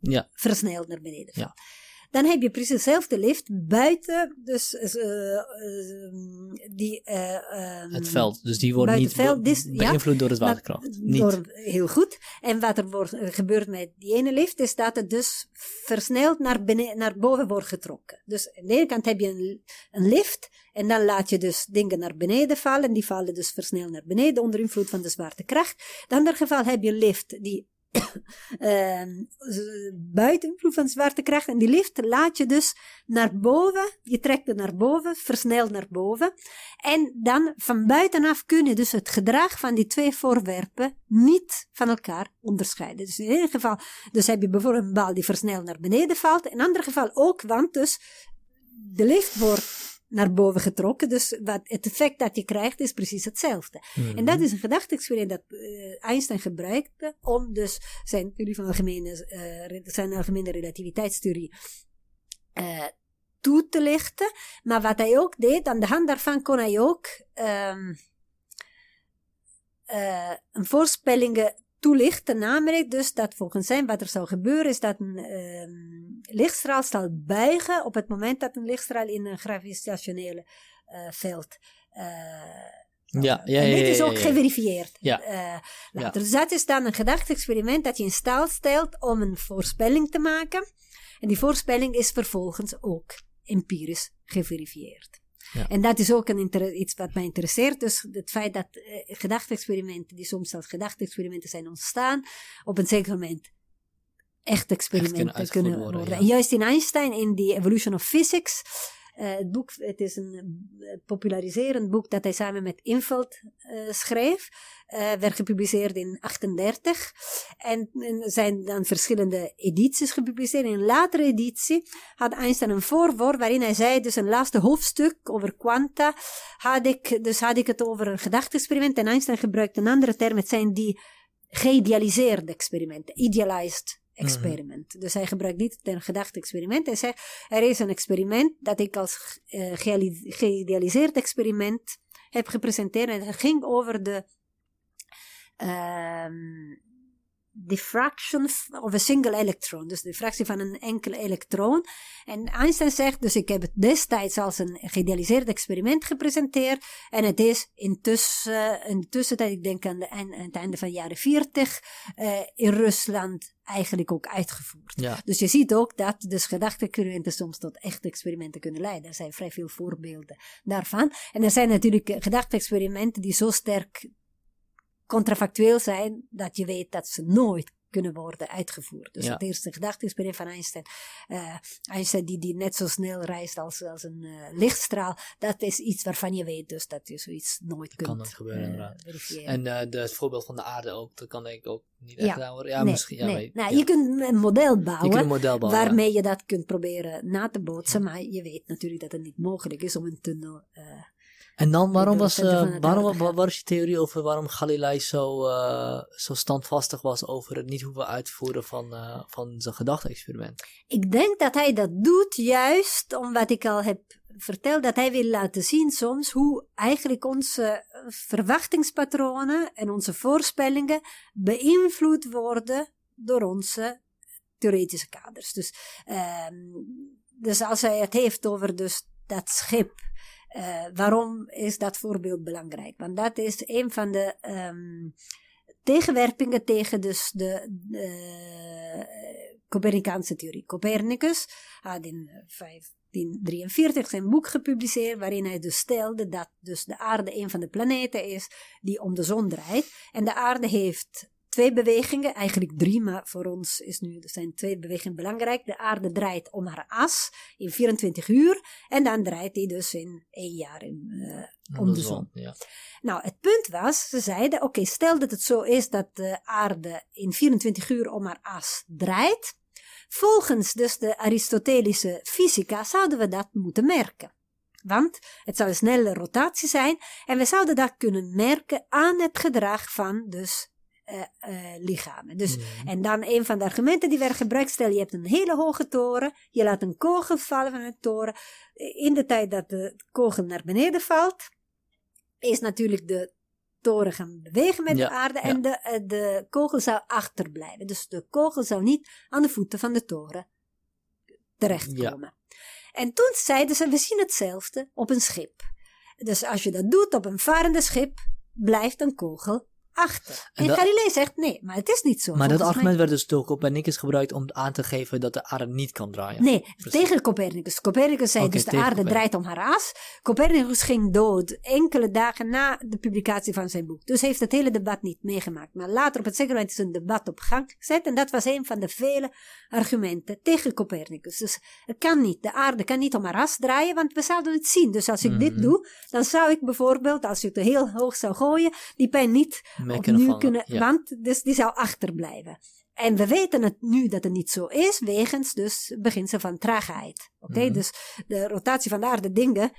S2: ja. versneld naar beneden vallen.
S1: Ja.
S2: Dan heb je precies dezelfde lift buiten dus, uh, die,
S1: uh, het veld. Dus die wordt niet veld, beïnvloed door het waterkracht. niet. Door,
S2: heel goed. En wat er wordt, gebeurt met die ene lift is dat het dus versneld naar, beneden, naar boven wordt getrokken. Dus aan de ene kant heb je een, een lift en dan laat je dus dingen naar beneden vallen. En die vallen dus versneld naar beneden onder invloed van de zwaartekracht. In ander geval heb je een lift die uh, buiten invloed van zwaartekracht. En die lift laat je dus naar boven. Je trekt het naar boven, versneld naar boven. En dan van buitenaf kun je dus het gedrag van die twee voorwerpen niet van elkaar onderscheiden. Dus in ieder geval, dus heb je bijvoorbeeld een bal die versneld naar beneden valt. In een ander geval ook, want dus de lift wordt naar boven getrokken. Dus wat, het effect dat je krijgt is precies hetzelfde. En dat mhm. is een gedachte-experiment dat uh, Einstein gebruikte om dus zijn theorie van algemene, uh, zijn algemene relativiteitstheorie uh, toe te lichten. Maar wat hij ook deed, aan de hand daarvan kon hij ook um, een voorspellingen toelichten, namelijk dus dat volgens hem wat er zou gebeuren is dat een uh, lichtstraal zal buigen op het moment dat een lichtstraal in een gravitationele uh, veld uh,
S1: ja, ja,
S2: en
S1: dit
S2: is ook geverifieerd. Ja. Uh, Dus dat is dan een gedachte-experiment dat je in staat stelt om een voorspelling te maken. En die voorspelling is vervolgens ook empirisch geverifieerd. En dat is ook een iets wat mij interesseert. Dus het feit dat uh, gedachte-experimenten, die soms als gedachte-experimenten zijn ontstaan, op een zeker moment echt experimenten kunnen, worden. En juist in Einstein, in die Evolution of Physics, uh, het boek, het is een uh, populariserend boek dat hij samen met Infeld uh, schreef. werd gepubliceerd in 38. En, en zijn dan verschillende edities gepubliceerd. In een latere editie had Einstein een voorwoord waarin hij zei, dus een laatste hoofdstuk over quanta, had ik, dus had ik het over een gedachte-experiment. En Einstein gebruikte een andere term, het zijn die geïdealiseerde experimenten, idealized experiment. Mm Dus hij gebruikt niet het gedachte-experiment. Hij zegt, er is een experiment dat ik als uh, geïdealiseerd experiment heb gepresenteerd. En het ging over de um, diffraction of a single electron. Dus de fractie van een enkele elektron. En Einstein zegt, dus ik heb het destijds als een geïdealiseerd experiment gepresenteerd. En het is intussen, in de tussentijd, ik denk aan, de, aan het einde van de jaren 40, uh, in Rusland eigenlijk ook uitgevoerd. Ja. Dus je ziet ook dat dus gedachte-experimenten soms tot echte experimenten kunnen leiden. Er zijn vrij veel voorbeelden daarvan. En er zijn natuurlijk gedachte-experimenten die zo sterk contrafactueel zijn dat je weet dat ze nooit kunnen worden uitgevoerd. Dus het eerste gedachte van Einstein. Uh, Einstein die, die net zo snel reist als, als een uh, lichtstraal. Dat is iets waarvan je weet dus dat je zoiets nooit kunt kan gebeuren, uh, verifiëren.
S1: En het voorbeeld van de aarde ook, dat kan ik ook niet echt ja. Ja, misschien. Ja,
S2: nee. nou, Je kunt een model bouwen, een model bouwen waarmee je dat kunt proberen na te bootsen. Maar je weet natuurlijk dat het niet mogelijk is om een tunnel
S1: en dan, waarom was, uh, waarom, was je theorie over waarom Galilei zo, uh, zo standvastig was over het niet hoeven uitvoeren van, uh, van zijn gedachte-experiment?
S2: Ik denk dat hij dat doet juist omdat ik al heb verteld, dat hij wil laten zien soms hoe eigenlijk onze verwachtingspatronen en onze voorspellingen beïnvloed worden door onze theoretische kaders. Dus, ehm, dus als hij het heeft over dus dat schip uh, waarom is dat voorbeeld belangrijk? Want dat is een van de um, tegenwerpingen tegen dus de uh, Copernicaanse theorie. Copernicus had in 1543 zijn boek gepubliceerd waarin hij dus stelde dat dus de aarde een van de planeten is die om de zon draait. En de aarde heeft twee bewegingen, eigenlijk drie, maar voor ons is nu, er zijn twee bewegingen belangrijk. De aarde draait om haar as in 24 uur en dan draait die dus in één jaar in, uh, om, de, zon. ja. Nou, het punt was, ze zeiden, oké, stel dat het zo is dat de aarde in 24 uur om haar as draait. Volgens dus de Aristotelische fysica zouden we dat moeten merken. Want het zou een snelle rotatie zijn en we zouden dat kunnen merken aan het gedrag van dus uh, uh, lichamen. Dus, mm. En dan een van de argumenten die werden gebruikt, stel je hebt een hele hoge toren, je laat een kogel vallen van een toren. In de tijd dat de kogel naar beneden valt, is natuurlijk de toren gaan bewegen met de aarde en de, uh, de kogel zou achterblijven. Dus de kogel zou niet aan de voeten van de toren terechtkomen. En toen zeiden ze, we zien hetzelfde op een schip. Dus als je dat doet op een varende schip, blijft een kogel achter. En,
S1: En dat-
S2: Galilei zegt, nee, maar het is niet zo.
S1: Maar dat
S2: mij-
S1: argument werd dus door Copernicus gebruikt om aan te geven dat de aarde niet kan draaien.
S2: Nee,
S1: Precies.
S2: tegen Copernicus. Copernicus zei dus de aarde
S1: Copernicus.
S2: draait om haar as. Copernicus ging dood enkele dagen na de publicatie van zijn boek. Dus heeft het hele debat niet meegemaakt. Maar later op het zekere moment is een debat op gang gezet. En dat was een van de vele argumenten tegen Copernicus. Dus het kan niet. De aarde kan niet om haar as draaien, want we zouden het zien. Dus als ik
S1: Mhm.
S2: dit doe, dan zou ik bijvoorbeeld, als ik het heel hoog zou gooien, die pijn niet
S1: Mee kunnen ja.
S2: want dus die zou achterblijven. En we weten het nu dat het niet zo is, wegens dus beginsel van traagheid. Oké,
S1: Mhm.
S2: dus de rotatie van de aarde dingen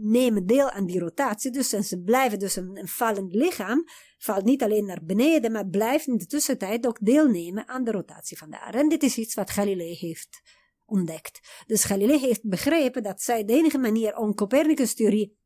S2: nemen deel aan die rotatie. Dus en ze blijven dus een, een vallend lichaam, valt niet alleen naar beneden, maar blijft in de tussentijd ook deelnemen aan de rotatie van de aarde. En dit is iets wat Galilei heeft ontdekt. Dus Galilei heeft begrepen dat zij de enige manier om Copernicus' theorie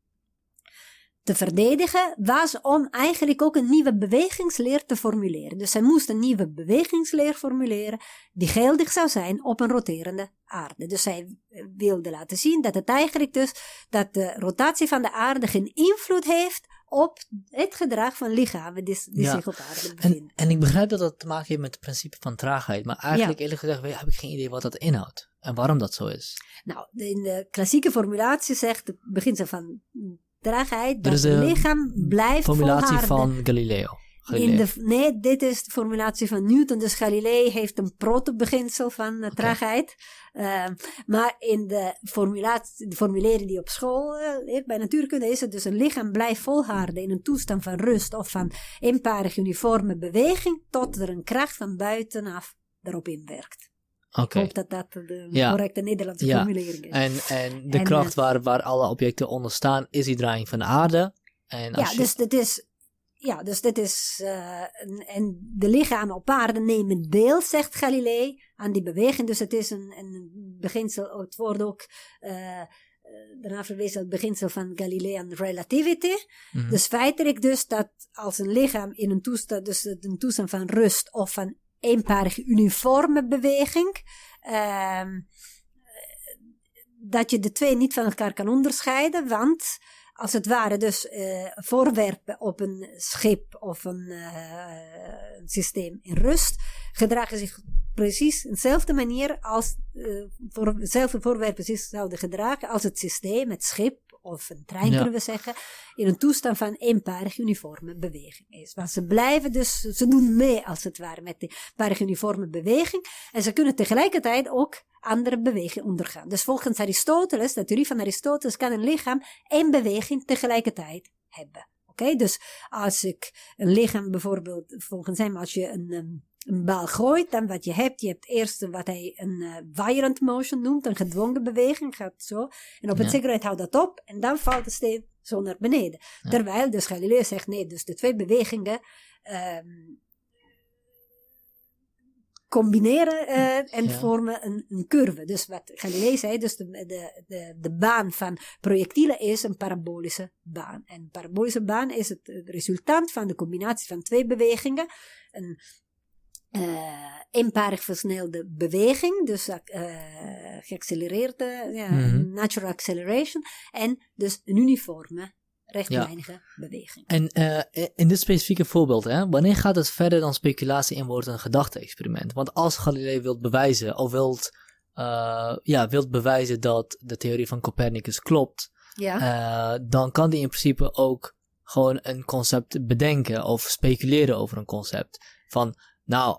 S2: te verdedigen was om eigenlijk ook een nieuwe bewegingsleer te formuleren. Dus hij moest een nieuwe bewegingsleer formuleren die geldig zou zijn op een roterende aarde. Dus hij wilde laten zien dat het eigenlijk dus dat de rotatie van de aarde geen invloed heeft op het gedrag van lichamen die, die
S1: Ja.
S2: zich op aarde
S1: En,
S2: bevinden.
S1: en ik begrijp dat dat te maken heeft met het principe van traagheid. Maar eigenlijk eerlijk gezegd heb ik geen idee wat dat inhoudt. En waarom dat zo is.
S2: Nou, in de klassieke formulatie zegt het beginsel van traagheid dat het lichaam blijft
S1: Formulatie
S2: volharden.
S1: van Galileo. Galileo.
S2: In de, nee, dit is de formulatie van Newton. Dus Galilei heeft een protobeginsel van uh, traagheid. Uh, maar in de, formulatie, de formulering die op school uh, leert bij natuurkunde is het dus een lichaam blijft volharden in een toestand van rust of van eenparig uniforme beweging tot er een kracht van buitenaf erop inwerkt.
S1: Oké.
S2: Ik hoop dat dat de
S1: Ja.
S2: correcte Nederlandse
S1: Ja.
S2: formulering is.
S1: En, en de
S2: En,
S1: kracht waar, waar alle objecten onder staan is die draaiing van de aarde. En als
S2: Ja,
S1: je-
S2: dus dit is. Ja, dus dit is. eh, en, en de lichamen op aarde nemen deel, zegt Galilei, aan die beweging. Dus het is een, een beginsel. Het wordt ook. eh, eh, daarna verwezen het beginsel van Galilean relativity.
S1: Mhm.
S2: Dus feitelijk dus dat als een lichaam in een toestand, dus een toestand van rust of van eenparige uniforme beweging, ehm, dat je de twee niet van elkaar kan onderscheiden, want als het ware dus eh, voorwerpen op een schip of een eh, een systeem in rust gedragen zich precies dezelfde manier als eh, voor, dezelfde voorwerpen zich zouden gedragen als het systeem, het schip of een trein
S1: Ja.
S2: kunnen we zeggen, in een toestand van eenparig uniforme beweging is. Want ze blijven dus, ze doen mee als het ware met die eenparig uniforme beweging en ze kunnen tegelijkertijd ook andere beweging ondergaan. Dus volgens Aristoteles, de theorie van Aristoteles, kan een lichaam één beweging tegelijkertijd hebben. Oké, dus als ik een lichaam bijvoorbeeld, volgens hem, als je een, um, een bal gooit, dan wat je hebt, je hebt eerst wat hij een uh, violent motion noemt, een gedwongen beweging, gaat zo. En op het
S1: Ja.
S2: zekerheid houdt dat op en dan valt de steen zo naar beneden.
S1: Ja.
S2: Terwijl dus Galileo zegt, nee, dus de twee bewegingen ehm, combineren eh, en
S1: Ja.
S2: vormen een, een curve. Dus wat Galilei zei, dus de, de, de, de baan van projectielen is een parabolische baan. En een parabolische baan is het, resultaat van de combinatie van twee bewegingen. Een eenparig versnelde beweging, dus uh, geaccelereerde, ja,
S1: Mhm.
S2: natural acceleration, en dus een uniforme, rechtlijnige beweging.
S1: En eh, in dit specifieke voorbeeld, hè, wanneer gaat het verder dan speculatie en wordt een gedachte-experiment? Want als Galilei wilt bewijzen, of wilt, eh, ja, wilt bewijzen dat de theorie van Copernicus klopt,
S2: Ja.
S1: eh, dan kan hij in principe ook gewoon een concept bedenken of speculeren over een concept. Van, nou,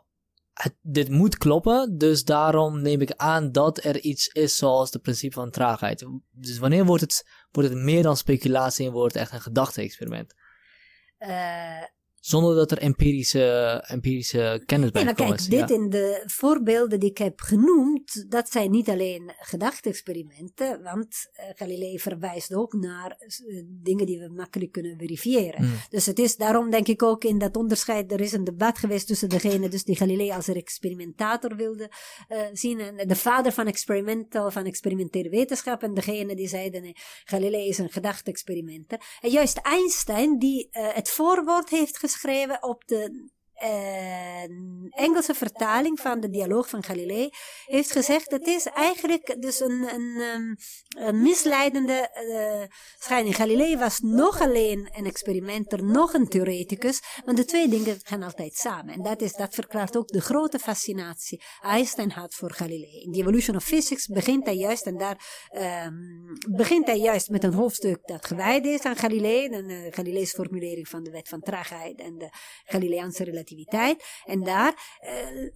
S1: dit moet kloppen, dus daarom neem ik aan dat er iets is zoals het principe van traagheid. Dus wanneer wordt het, wordt het meer dan speculatie en wordt het echt een gedachte-experiment?
S2: Uh,
S1: Zonder dat er empirische, empirische kennis bij
S2: ja,
S1: komt.
S2: kijk, dit in de voorbeelden die ik heb genoemd, dat zijn niet alleen gedachte-experimenten, want uh, Galilei verwijst ook naar uh, dingen die we makkelijk kunnen verifiëren.
S1: Mm.
S2: Dus het is daarom denk ik ook in dat onderscheid, er is een debat geweest tussen degene dus die Galilei als een experimentator wilde uh, zien, en de vader van experimental, van experimentele wetenschap, en degene die zeiden, nee, Galilei is een gedachte-experimenter. En juist Einstein, die het voorwoord heeft geschreven op de een Engelse vertaling van de dialoog van Galilei heeft gezegd dat is eigenlijk dus een, een, een, een misleidende uh, scheiding. Galilei was nog alleen een experimenter, nog een theoreticus, want de twee dingen gaan altijd samen. En dat, is, dat verklaart ook de grote fascinatie Einstein had voor Galilei. In The Evolution of Physics begint hij juist, en daar um, begint hij juist met een hoofdstuk dat gewijd is aan Galilei, een uh, Galilei's formulering van de wet van traagheid en de Galileaanse En daar uh,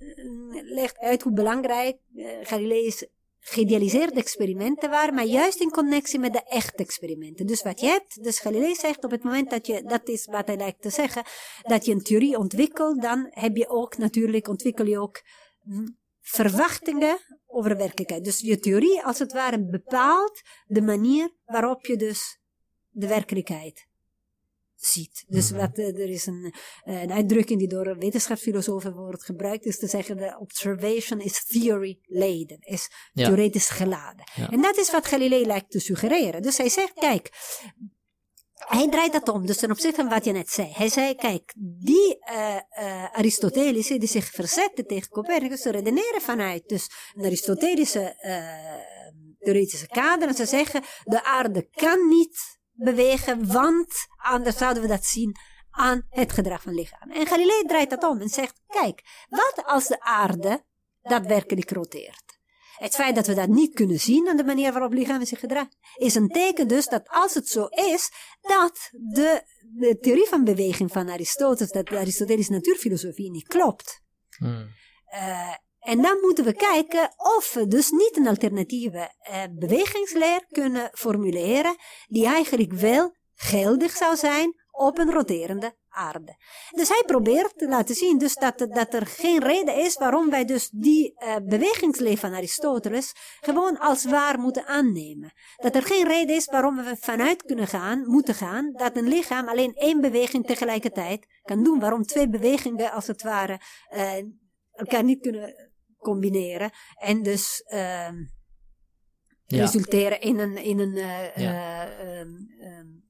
S2: legt uit hoe belangrijk uh, Galilei's geïdealiseerde experimenten waren, maar juist in connectie met de echte experimenten. Dus wat je hebt, dus Galilei zegt op het moment dat je, dat is wat hij lijkt te zeggen, dat je een theorie ontwikkelt, dan heb je ook natuurlijk, ontwikkel je ook hm, verwachtingen over werkelijkheid. Dus je theorie als het ware bepaalt de manier waarop je dus de werkelijkheid ziet. Dus mhm. wat, eh, er is een, eh, een uitdrukking die door wetenschapsfilosofen wordt gebruikt, is te zeggen: de observation is theory laden, is theoretisch geladen. En dat is wat Galilei lijkt te suggereren. Dus hij zegt: kijk. Hij draait dat om, dus ten opzichte van wat je net zei. Hij zei, kijk, die uh, uh, Aristoteles die zich verzetten tegen Copernicus, ze redeneren vanuit dus een Aristotelische uh, theoretische kader. En ze zeggen, de aarde kan niet bewegen, want anders zouden we dat zien aan het gedrag van lichaam. En Galilei draait dat om en zegt, kijk, wat als de aarde daadwerkelijk roteert? Het feit dat we dat niet kunnen zien aan de manier waarop lichamen zich gedragen, is een teken dus dat als het zo is, dat de, de theorie van beweging van Aristoteles, dat de Aristotelische natuurfilosofie niet klopt. Hmm. Uh, en dan moeten we kijken of we dus niet een alternatieve eh, bewegingsleer kunnen formuleren die eigenlijk wel geldig zou zijn op een roterende aarde. Dus hij probeert te laten zien dus dat, dat er geen reden is waarom wij dus die uh, bewegingsleer van Aristoteles gewoon als waar moeten aannemen. Dat er geen reden is waarom we vanuit kunnen gaan, moeten gaan, dat een lichaam alleen één beweging tegelijkertijd kan doen. Waarom twee bewegingen als het ware uh, elkaar niet kunnen combineren. En dus uh, resulteren in een, in een uh, ja. um, um,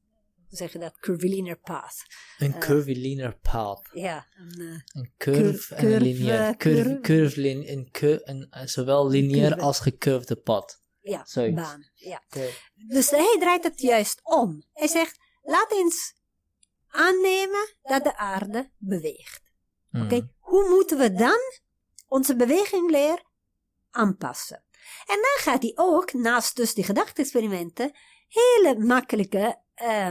S2: zeg je dat, curvilinear path.
S1: Een uh, curvilinear path.
S2: Ja.
S1: Een, een curve en een lineair. Curve, curve, lin, een, een, zowel lineair curve. als gecurvede pad.
S2: Ja, Zoiets. baan. Ja. Okay. Dus hij draait het juist om. Hij zegt, laat eens aannemen dat de aarde beweegt. Mm. Oké, okay? hoe moeten we dan onze bewegingleer aanpassen. En dan gaat hij ook, naast dus die gedachte-experimenten, hele makkelijke uh,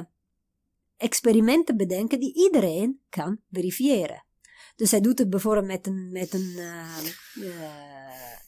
S2: experimenten bedenken die iedereen kan verifiëren. Dus hij doet het bijvoorbeeld met een, met een uh,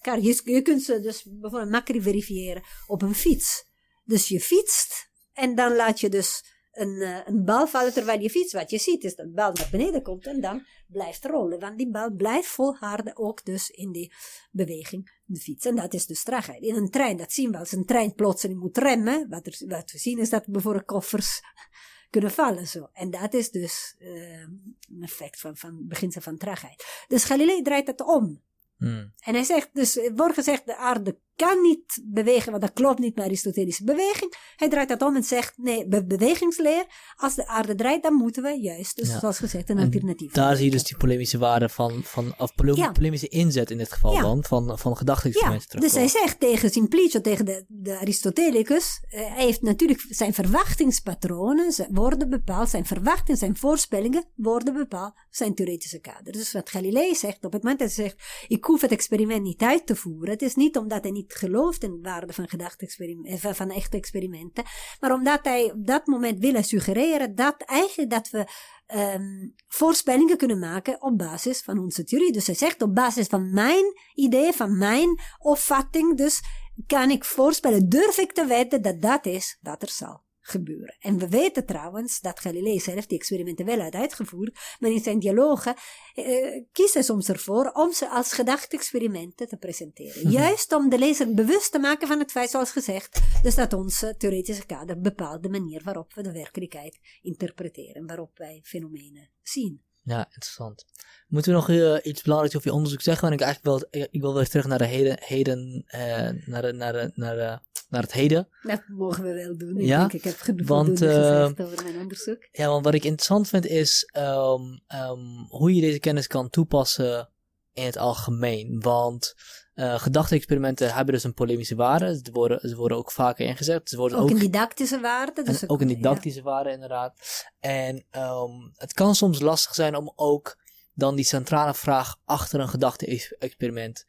S2: je, je kunt ze dus bijvoorbeeld makkelijk verifiëren op een fiets. Dus je fietst en dan laat je dus een, uh, een bal vallen terwijl je fietst. Wat je ziet is dat de bal naar beneden komt en dan blijft rollen. Want die bal blijft volharden ook dus in die beweging, de fiets. En dat is dus traagheid. In een trein, dat zien we als een trein plotseling moet remmen. Wat, er, wat we zien is dat bijvoorbeeld koffers kunnen vallen zo. En dat is dus uh, een effect van, van beginsel van traagheid. Dus Galilei draait het om. Hmm. En hij zegt, dus wordt gezegd, de aarde kan niet bewegen, want dat klopt niet met Aristotelische beweging. Hij draait dat om en zegt, nee, bewegingsleer, als de aarde draait, dan moeten we juist, dus zoals gezegd, een alternatief.
S1: Daar zie je dus die polemische waarde van, van of polemische inzet in dit geval dan, van, van gedachte-experimenten
S2: ja. Dus hij zegt tegen Simplicio, tegen de, de Aristotelicus, uh, hij heeft natuurlijk zijn verwachtingspatronen worden bepaald, zijn verwachtingen, zijn voorspellingen worden bepaald, zijn theoretische kader. Dus wat Galilei zegt, op het moment dat hij zegt, ik hoef het experiment niet uit te voeren, het is niet omdat hij niet gelooft in de waarde van gedachte-experimenten, eh, van echte experimenten, maar omdat hij op dat moment wil suggereren dat eigenlijk dat we um, voorspellingen kunnen maken op basis van onze theorie. Dus hij zegt op basis van mijn idee, van mijn opvatting, dus kan ik voorspellen, durf ik te weten dat dat is wat er zal gebeuren. En we weten trouwens dat Galilei zelf die experimenten wel had uitgevoerd, maar in zijn dialogen uh, kiest hij soms ervoor om ze als gedachte-experimenten te presenteren. Mhm. Juist om de lezer bewust te maken van het feit, zoals gezegd, dus dat onze theoretische kader bepaalt de manier waarop we de werkelijkheid interpreteren, waarop wij fenomenen zien.
S1: Ja, interessant. Moeten we nog uh, iets belangrijks over je onderzoek zeggen? Want ik eigenlijk wel, ik wil weer terug naar de heden, heden uh, naar, de, naar, de, naar, de, naar het heden.
S2: Dat mogen we wel doen. Ik ja, denk, ik heb genoeg want, uh, gezegd over mijn onderzoek.
S1: Ja, want wat ik interessant vind is um, um, hoe je deze kennis kan toepassen in het algemeen. Want uh, gedachte-experimenten hebben dus een polemische waarde. Ze worden, ze worden ook vaker ingezet. Ze worden
S2: ook, ook een didactische waarde.
S1: Dus ook, een didactische waarde, inderdaad. En um, het kan soms lastig zijn om ook dan die centrale vraag achter een gedachte-experiment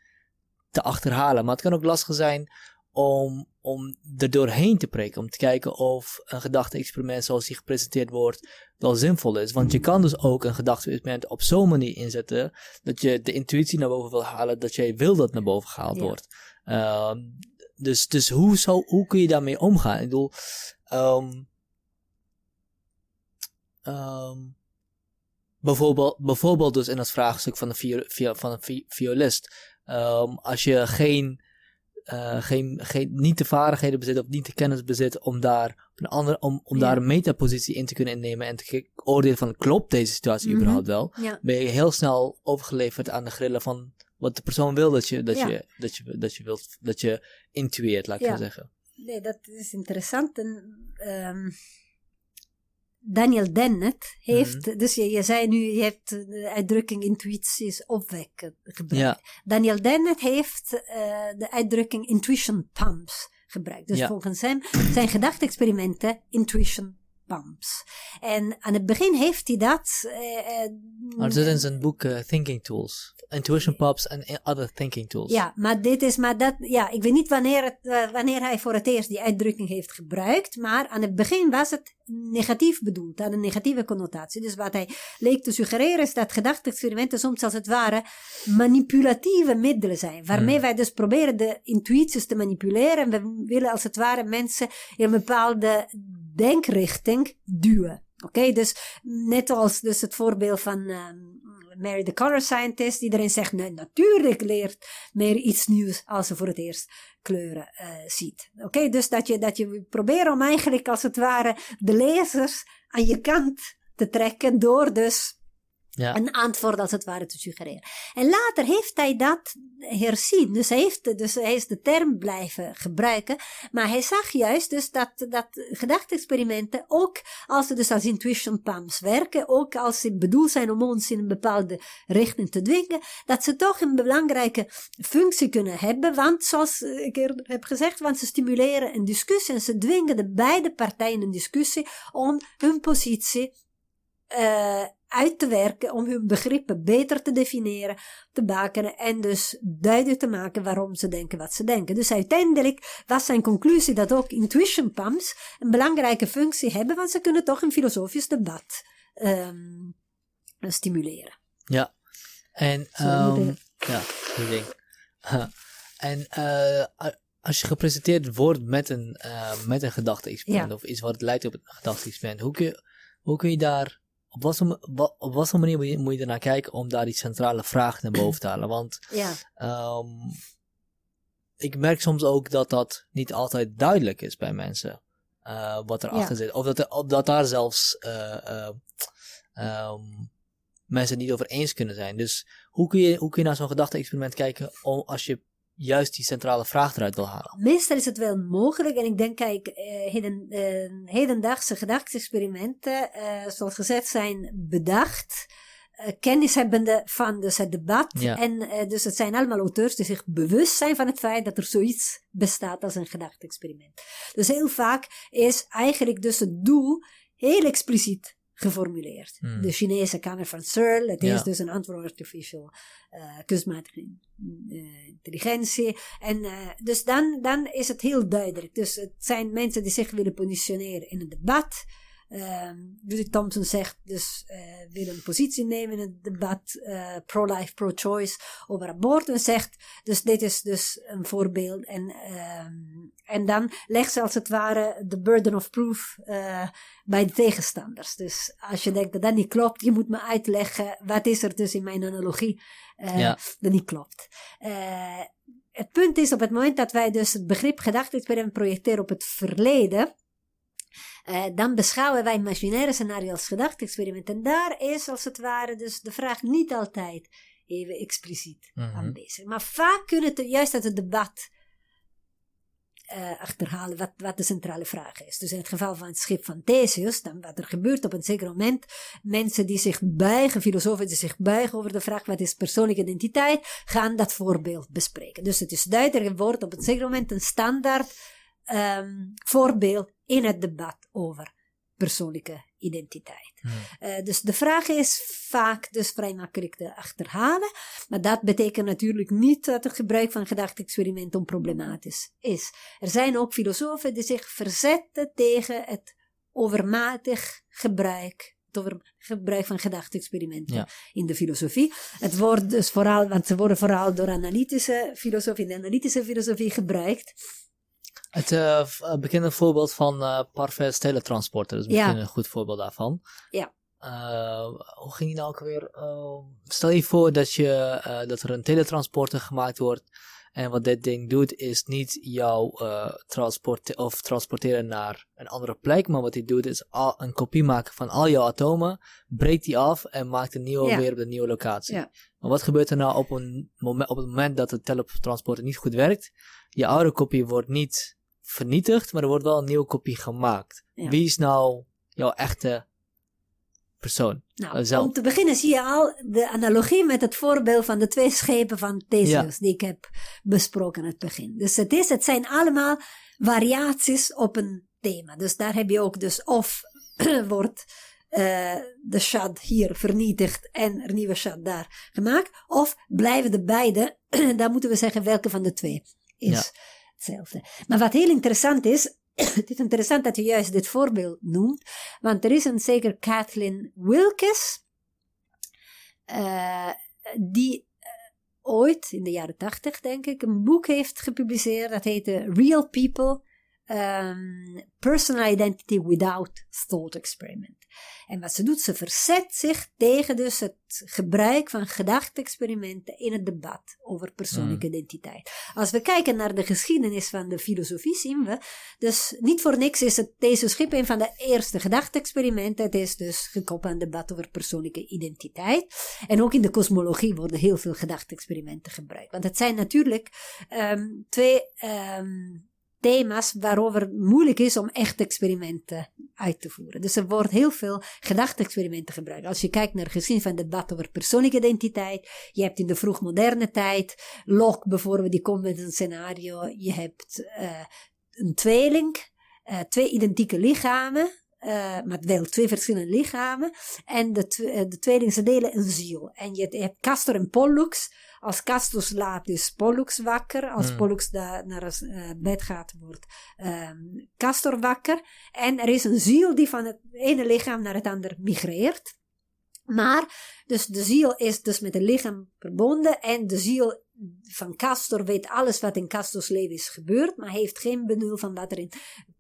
S1: te achterhalen. Maar het kan ook lastig zijn om, om er doorheen te prikken. Om te kijken of een gedachte-experiment zoals die gepresenteerd wordt wel zinvol is. Want je kan dus ook een gedachte-experiment op zo'n manier inzetten dat je de intuïtie naar boven wil halen, dat jij wil dat naar boven gehaald wordt. Uh, dus dus hoe, zou, hoe kun je daarmee omgaan? Ik bedoel, um, um, bijvoorbeeld, bijvoorbeeld dus in het vraagstuk van een, via, van violist. Um, als je geen uh, geen, geen, niet de vaardigheden bezit of niet de kennis bezit om daar, een andere, om, om daar een metapositie in te kunnen innemen en te oordelen van klopt deze situatie mm -hmm. überhaupt wel,
S2: ja.
S1: ben je heel snel overgeleverd aan de grillen van wat de persoon wil dat je, dat ja. je, dat je, dat je wilt, dat je intueert, laat ik zo zeggen.
S2: Nee, dat is interessant. En, um, Daniel Dennett heeft, mm dus je, je zei nu, je hebt de uitdrukking intuïties opwekken gebruikt. Ja. Daniel Dennett heeft uh, de uitdrukking intuition pumps gebruikt. Dus ja. volgens hem zijn gedachte-experimenten intuition pumps. En aan het begin heeft hij dat.
S1: Uh, maar dat in zijn boek uh, Thinking Tools. Intuition pumps en other thinking tools.
S2: Ja, maar dit is maar dat. Ja, ik weet niet wanneer, het, uh, wanneer hij voor het eerst die uitdrukking heeft gebruikt. Maar aan het begin was het negatief bedoeld, had een negatieve connotatie. Dus wat hij leek te suggereren is dat gedachte-experimenten soms als het ware manipulatieve middelen zijn. Waarmee hmm. wij dus proberen de intuïties te manipuleren. En we willen als het ware mensen in een bepaalde denkrichting duwen. Oké, okay, dus net als dus het voorbeeld van um, Mary the Color Scientist. Iedereen zegt, nee, natuurlijk leert Mary iets nieuws als ze voor het eerst kleuren uh, ziet. Oké, okay, dus dat je, dat je probeert om eigenlijk als het ware de lezers aan je kant te trekken door dus Een antwoord als het ware te suggereren. En later heeft hij dat herzien. Dus hij, heeft, dus hij is de term blijven gebruiken. Maar hij zag juist dus dat, dat gedachte-experimenten ook als ze dus als intuition pumps werken, ook als ze bedoeld zijn om ons in een bepaalde richting te dwingen, dat ze toch een belangrijke functie kunnen hebben. Want zoals ik eerder heb gezegd, want ze stimuleren een discussie en ze dwingen de beide partijen een discussie om hun positie uh, uit te werken om hun begrippen beter te definiëren, te bakenen en dus duidelijk te maken waarom ze denken wat ze denken. Dus uiteindelijk was zijn conclusie dat ook intuition pumps een belangrijke functie hebben, want ze kunnen toch een filosofisch debat um, stimuleren.
S1: Ja, en um, ja, ding. en uh, als je gepresenteerd wordt met een, uh, met een gedachte-experiment ja. of iets wat leidt op een gedachte-experiment, hoe kun, je, hoe kun je daar op wat, op wat voor manier moet je, moet je ernaar kijken om daar die centrale vraag naar boven te halen? Want
S2: ja.
S1: um, ik merk soms ook dat dat niet altijd duidelijk is bij mensen. Uh, wat erachter ja. zit. Of dat, er, of dat daar zelfs uh, uh, um, mensen niet over eens kunnen zijn. Dus hoe kun je, hoe kun je naar zo'n gedachte-experiment kijken om, als je juist die centrale vraag eruit wil halen.
S2: Meestal is het wel mogelijk. En ik denk, kijk, uh, heden, uh, hedendaagse gedachte-experimenten, uh, zoals gezegd, zijn bedacht. kennishebbende van dus het debat. Ja. En dus het zijn allemaal auteurs die zich bewust zijn van het feit dat er zoiets bestaat als een gedachte-experiment. Dus heel vaak is eigenlijk dus het doel heel expliciet geformuleerd. Hmm. De Chinese Kamer van Searle, het ja. is dus een antwoord artificial uh, kunstmatige uh, intelligentie. En uh, dus dan, dan is het heel duidelijk. Dus het zijn mensen die zich willen positioneren in een debat. Um, Judith Thompson zegt dus, uh, wil een positie nemen in het debat uh, pro-life, pro-choice over abortus. En zegt, dus dit is dus een voorbeeld. En, um, en dan legt ze als het ware de burden of proof uh, bij de tegenstanders. Dus als je denkt dat dat niet klopt, je moet me uitleggen wat is er dus in mijn analogie ja. dat niet klopt. het punt is op het moment dat wij dus het begrip gedachte-experiment projecteren op het verleden Uh, dan beschouwen wij imaginaire scenario als gedachte-experiment. En daar is als het ware dus de vraag niet altijd even expliciet mm -hmm. aanwezig. Maar vaak kunnen het juist uit het debat uh, achterhalen wat, wat de centrale vraag is. Dus in het geval van het schip van Theseus, dan wat er gebeurt op een zeker moment, mensen die zich buigen, filosofen die zich buigen over de vraag wat is persoonlijke identiteit, gaan dat voorbeeld bespreken. Dus het is duidelijk wordt op een zeker moment een standaard um, voorbeeld in het debat over persoonlijke identiteit. Hmm. Uh, dus de vraag is vaak dus vrij makkelijk te achterhalen, maar dat betekent natuurlijk niet dat het gebruik van gedachte-experiment onproblematisch is. Er zijn ook filosofen die zich verzetten tegen het overmatig gebruik het over gebruik van gedachte-experimenten in de filosofie. Het wordt dus vooral, want ze worden vooral door analytische filosofie, de analytische filosofie gebruikt.
S1: Het uh, bekende voorbeeld van uh, Parfait teletransporter, dat is misschien een goed voorbeeld daarvan.
S2: Ja.
S1: Uh, hoe ging die nou ook weer? stel je voor dat, je, dat er een teletransporter gemaakt wordt. En wat dit ding doet, is niet jou transporte of transporteren naar een andere plek. Maar wat hij doet, is al, een kopie maken van al jouw atomen. Breekt die af en maakt een nieuwe weer op de nieuwe locatie.
S2: Ja.
S1: Maar wat gebeurt er nou op, een moment, op het moment dat de teletransporter niet goed werkt? Je oude kopie wordt niet vernietigd, maar er wordt wel een nieuwe kopie gemaakt. Wie is nou jouw echte persoon?
S2: Nou, om te beginnen zie je al de analogie met het voorbeeld van de twee schepen van Theseus die ik heb besproken in het begin. Dus het, is, het zijn allemaal variaties op een thema. Dus daar heb je ook dus of wordt uh, de shad hier vernietigd en er nieuwe shad daar gemaakt. Of blijven de beide, dan moeten we zeggen welke van de twee is Maar wat heel interessant is, het is interessant dat je juist dit voorbeeld noemt, want er is een zeker Kathleen Wilkes, uh, die uh, ooit, in de jaren tachtig denk ik, een boek heeft gepubliceerd, dat heette Real People, um, Personal Identity Without Thought Experiment. En wat ze doet, ze verzet zich tegen dus het gebruik van gedachte-experimenten in het debat over persoonlijke mm. identiteit. Als we kijken naar de geschiedenis van de filosofie, zien we, dus niet voor niks is het deze schip een van de eerste gedachte-experimenten. Het is dus gekoppeld aan het debat over persoonlijke identiteit. En ook in de kosmologie worden heel veel gedachte-experimenten gebruikt. Want het zijn natuurlijk um, twee um, thema's waarover het moeilijk is om echt experimenten uit te voeren. Dus er wordt heel veel gedachte-experimenten gebruikt. Als je kijkt naar gezien van debat over persoonlijke identiteit, je hebt in de vroegmoderne tijd, Locke bijvoorbeeld, die komt met een scenario, je hebt uh, een tweeling, uh, twee identieke lichamen, uh, maar wel twee verschillende lichamen. En de, de tweelingen, ze delen een ziel. En je hebt Castor en Pollux als Castor slaapt is Pollux wakker. Als mm. Pollux da, naar het uh, bed gaat, wordt um, Castor wakker. En er is een ziel die van het ene lichaam naar het andere migreert. Maar, dus de ziel is dus met het lichaam verbonden en de ziel van Castor weet alles wat in Castors leven is gebeurd, maar heeft geen benul van wat er in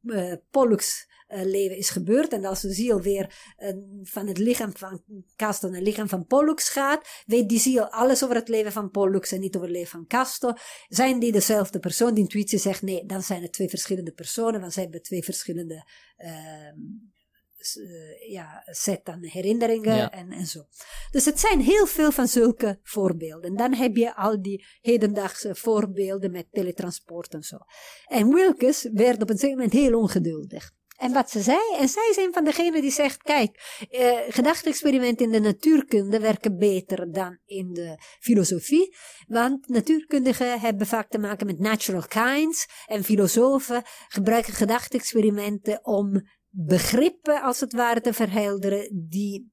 S2: uh, Pollux uh, leven is gebeurd. En als de ziel weer uh, van het lichaam van Castor naar het lichaam van Pollux gaat, weet die ziel alles over het leven van Pollux en niet over het leven van Castor. Zijn die dezelfde persoon? Die intuïtie zegt nee, dan zijn het twee verschillende personen, want ze hebben twee verschillende ehm, uh, ja, set aan herinneringen en, en zo. Dus het zijn heel veel van zulke voorbeelden. Dan heb je al die hedendaagse voorbeelden met teletransport en zo. En Wilkes werd op een gegeven moment heel ongeduldig. En wat ze zei, en zij is een van degenen die zegt, kijk, eh, gedachte-experimenten in de natuurkunde werken beter dan in de filosofie, want natuurkundigen hebben vaak te maken met natural kinds en filosofen gebruiken gedachte-experimenten om begrippen als het ware te verhelderen die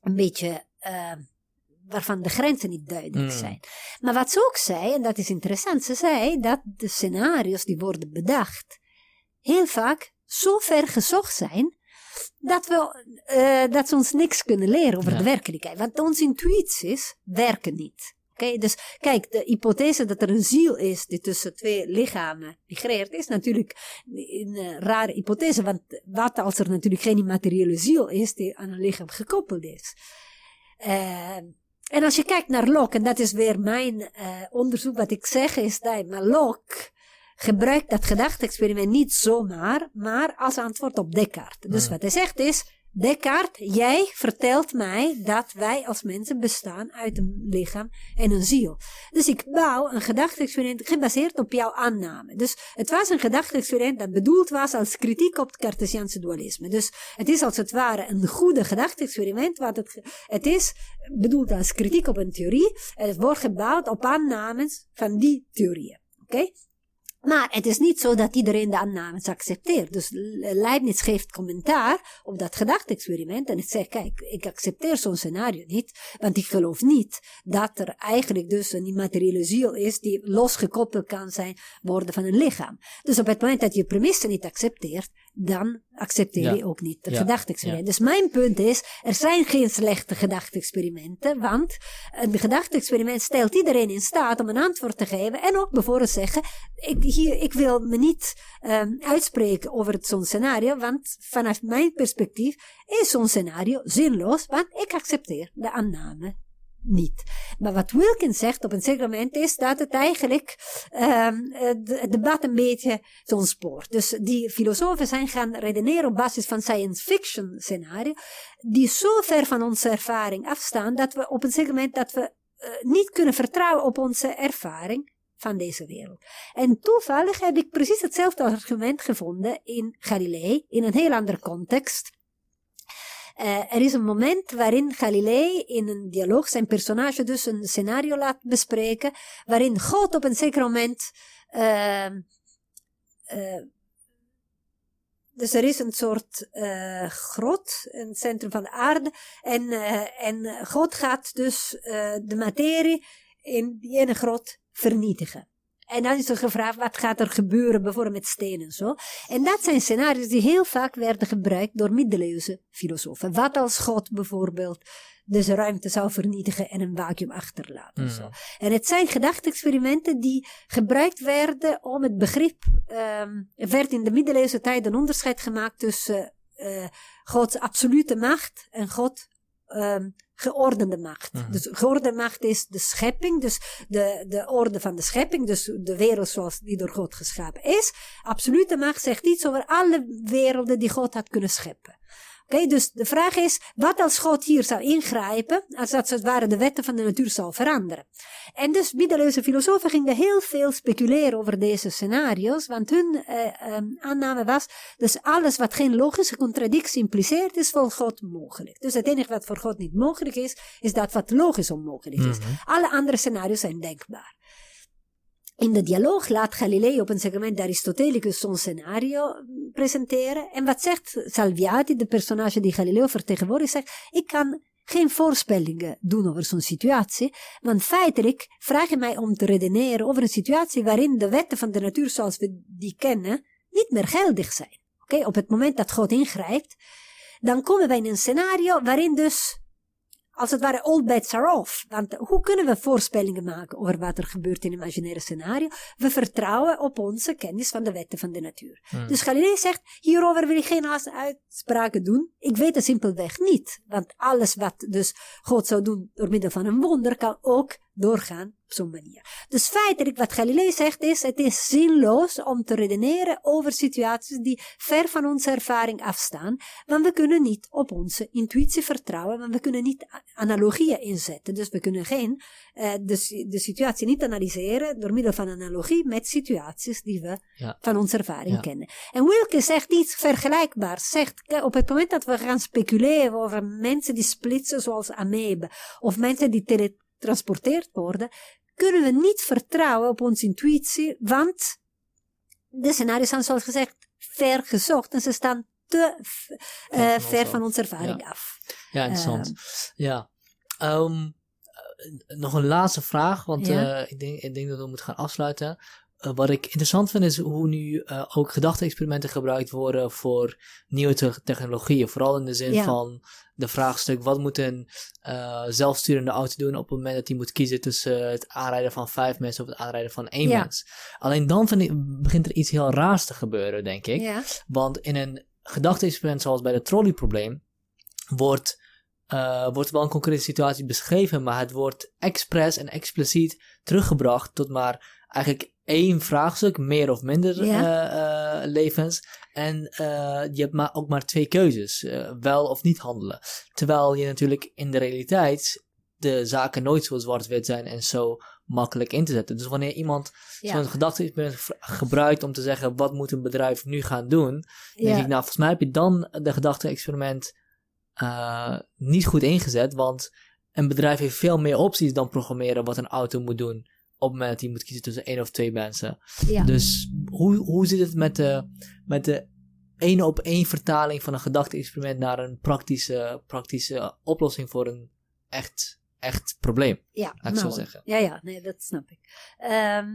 S2: een beetje uh, waarvan de grenzen niet duidelijk mm. zijn. Maar wat ze ook zei, en dat is interessant, ze zei dat de scenario's die worden bedacht heel vaak zo ver gezocht zijn dat, we, uh, dat ze ons niks kunnen leren over de werkelijkheid. Want onze intuïties werken niet. Okay? Dus kijk, de hypothese dat er een ziel is die tussen twee lichamen migreert, is natuurlijk een uh, rare hypothese. Want wat als er natuurlijk geen immateriële ziel is die aan een lichaam gekoppeld is? Uh, en als je kijkt naar Locke, en dat is weer mijn onderzoek, wat ik zeg is dat, maar Locke gebruikt dat gedachte-experiment niet zomaar, maar als antwoord op Descartes. Dus wat hij zegt is, Descartes, jij vertelt mij dat wij als mensen bestaan uit een lichaam en een ziel. Dus ik bouw een gedachte-experiment gebaseerd op jouw aanname. Dus het was een gedachte-experiment dat bedoeld was als kritiek op het Cartesiaanse dualisme. Dus het is als het ware een goede gedachte-experiment, want het, het is bedoeld als kritiek op een theorie. Het wordt gebouwd op aannames van die theorieën. Oké? Maar het is niet zo dat iedereen de aannames accepteert. Dus Leibniz geeft commentaar op dat gedachte-experiment en het zegt, kijk, ik accepteer zo'n scenario niet, want ik geloof niet dat er eigenlijk dus een immateriële ziel is die losgekoppeld kan zijn worden van een lichaam. Dus op het moment dat je premissen niet accepteert, dan accepteer je ook niet het ja. gedachte-experiment. Dus mijn punt is, er zijn geen slechte gedachte-experimenten, want een gedachte-experiment stelt iedereen in staat om een antwoord te geven en ook bijvoorbeeld zeggen, ik, hier, ik wil me niet um, uitspreken over zo'n scenario, want vanuit mijn perspectief is zo'n scenario zinloos, want ik accepteer de aanname niet. Maar wat Wilkins zegt op een moment is dat het eigenlijk um, het debat een beetje zo'n spoort. Dus die filosofen zijn gaan redeneren op basis van science fiction scenario, die zo ver van onze ervaring afstaan dat we op een moment dat we uh, niet kunnen vertrouwen op onze ervaring van deze wereld. En toevallig heb ik precies hetzelfde argument gevonden in Galilei, in een heel andere context. Uh, er is een moment waarin Galilei in een dialoog zijn personage dus een scenario laat bespreken, waarin God op een zeker moment. Uh, uh, dus er is een soort uh, grot in het centrum van de aarde. En, en God gaat dus de materie in die ene grot vernietigen. En dan is er gevraagd, wat gaat er gebeuren bijvoorbeeld met stenen en zo. En dat zijn scenario's die heel vaak werden gebruikt door middeleeuwse filosofen. Wat als God bijvoorbeeld dus ruimte zou vernietigen en een vacuüm achterlaten. Mm. Zo. En het zijn gedachte-experimenten die gebruikt werden om het begrip, um, er werd in de middeleeuwse tijd een onderscheid gemaakt tussen uh, Gods absolute macht en God um, geordende macht. Mm -hmm. Dus geordende macht is de schepping, dus de, de orde van de schepping, dus de wereld zoals die door God geschapen is. Absolute macht zegt iets over alle werelden die God had kunnen scheppen. Okay, dus de vraag is, wat als God hier zou ingrijpen, als dat het ware de wetten van de natuur zou veranderen? En dus middeleeuwse filosofen gingen heel veel speculeren over deze scenario's, want hun uh, um, aanname was, dus alles wat geen logische contradictie impliceert, is voor God mogelijk. Dus het enige wat voor God niet mogelijk is, is dat wat logisch onmogelijk is. Mm -hmm. Alle andere scenario's zijn denkbaar. In de dialoog laat Galilei op een segment Aristotelicus zo'n scenario presenteren. En wat zegt Salviati, de personage die Galileo vertegenwoordigt, zegt, ik kan geen voorspellingen doen over zo'n situatie, want feitelijk vraag je mij om te redeneren over een situatie waarin de wetten van de natuur zoals we die kennen niet meer geldig zijn. Oké, op het moment dat God ingrijpt, dan komen wij in een scenario waarin dus als het ware all bets are off. Want hoe kunnen we voorspellingen maken over wat er gebeurt in een imaginaire scenario? We vertrouwen op onze kennis van de wetten van de natuur. Hmm. Dus Galilei zegt, hierover wil ik geen uitspraken doen. Ik weet het simpelweg niet. Want alles wat dus God zou doen door middel van een wonder, kan ook doorgaan zo'n manier. Dus feitelijk wat Galilei zegt is, het is zinloos om te redeneren over situaties die ver van onze ervaring afstaan, want we kunnen niet op onze intuïtie vertrouwen, want we kunnen niet analogieën inzetten. Dus we kunnen geen, uh, de, de situatie niet analyseren door middel van analogie met situaties die we ja. van onze ervaring ja. kennen. En Wilke zegt iets vergelijkbaars. Zegt, op het moment dat we gaan speculeren over mensen die splitsen zoals amebe, of mensen die tele getransporteerd worden, kunnen we niet vertrouwen op onze intuïtie, want de scenario's zijn zoals gezegd ver gezocht en ze staan te uh, ver van onze ervaring
S1: ja.
S2: af.
S1: Ja, interessant. Ja. Um, nog een laatste vraag, want ja. uh, ik, denk, ik denk dat we moeten gaan afsluiten. Uh, wat ik interessant vind is hoe nu uh, ook gedachte-experimenten gebruikt worden voor nieuwe te technologieën. Vooral in de zin ja. van de vraagstuk: wat moet een uh, zelfsturende auto doen op het moment dat hij moet kiezen tussen het aanrijden van vijf mensen of het aanrijden van één ja. mens? Alleen dan ik, begint er iets heel raars te gebeuren, denk ik.
S2: Ja.
S1: Want in een gedachte-experiment zoals bij het trolleyprobleem wordt. Uh, wordt wel een concrete situatie beschreven, maar het wordt expres en expliciet teruggebracht tot maar eigenlijk één vraagstuk, meer of minder
S2: Ja.
S1: eh, eh, levens. En eh, je hebt maar, ook maar twee keuzes, wel of niet handelen. Terwijl je natuurlijk in de realiteit de zaken nooit zo zwart-wit zijn en zo makkelijk in te zetten. Dus wanneer iemand
S2: Ja.
S1: zo'n gedachte gebruikt om te zeggen wat moet een bedrijf nu gaan doen, dan
S2: Ja.
S1: denk ik nou volgens mij heb je dan de gedachte-experiment niet goed ingezet, want een bedrijf heeft veel meer opties dan programmeren wat een auto moet doen op het moment dat hij moet kiezen tussen één of twee mensen.
S2: ja.
S1: Dus hoe, hoe zit het met de, met de één op één vertaling van een gedachte-experiment naar een praktische, praktische oplossing voor een echt, echt probleem?
S2: Ja,
S1: Laat ik zo
S2: nou,
S1: zeggen.
S2: Ja, ja, nee, dat snap ik. Ehm,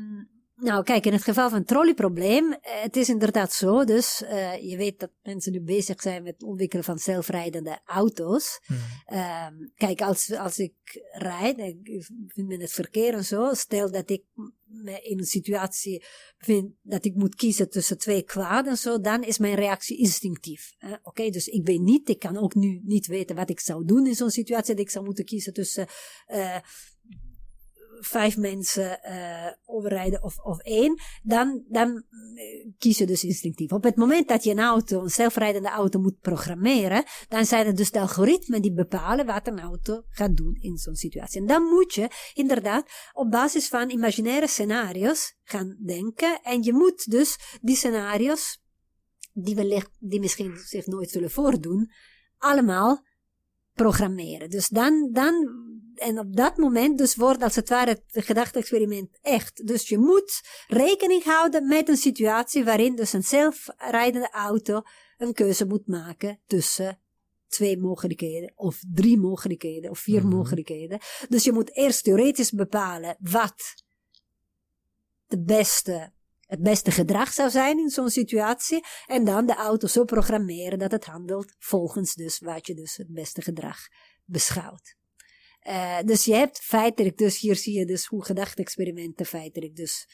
S2: nou, kijk, in het geval van het trolleyprobleem, eh, het is inderdaad zo, dus eh, je weet dat mensen nu bezig zijn met het ontwikkelen van zelfrijdende auto's. Ehm, kijk, als, als ik rijd, ik vind met het verkeer en zo, stel dat ik me in een situatie vind dat ik moet kiezen tussen twee kwaad en zo, dan is mijn reactie instinctief. Oké, dus ik weet niet, ik kan ook nu niet weten wat ik zou doen in zo'n situatie, dat ik zou moeten kiezen tussen eh, vijf mensen eh, overrijden of, of één, dan, dan eh, kies je dus instinctief. Op het moment dat je een auto, een zelfrijdende auto moet programmeren, dan zijn het dus de algoritmen die bepalen wat een auto gaat doen in zo'n situatie. En dan moet je inderdaad op basis van imaginaire scenario's gaan denken. En je moet dus die scenario's, die, wellicht, die misschien zich nooit zullen voordoen, allemaal programmeren. Dus dan, dan, en op dat moment dus wordt als het ware het gedachte-experiment echt. Dus je moet rekening houden met een situatie waarin dus een zelfrijdende auto een keuze moet maken tussen twee mogelijkheden, of drie mogelijkheden, of vier
S1: Mhm.
S2: mogelijkheden. Dus je moet eerst theoretisch bepalen wat de beste, het beste gedrag zou zijn in zo'n situatie. En dan de auto zo programmeren dat het handelt volgens dus wat je dus het beste gedrag beschouwt. Eh, dus je hebt feitelijk, dus hier zie je dus hoe gedachte-experimenten feitelijk dus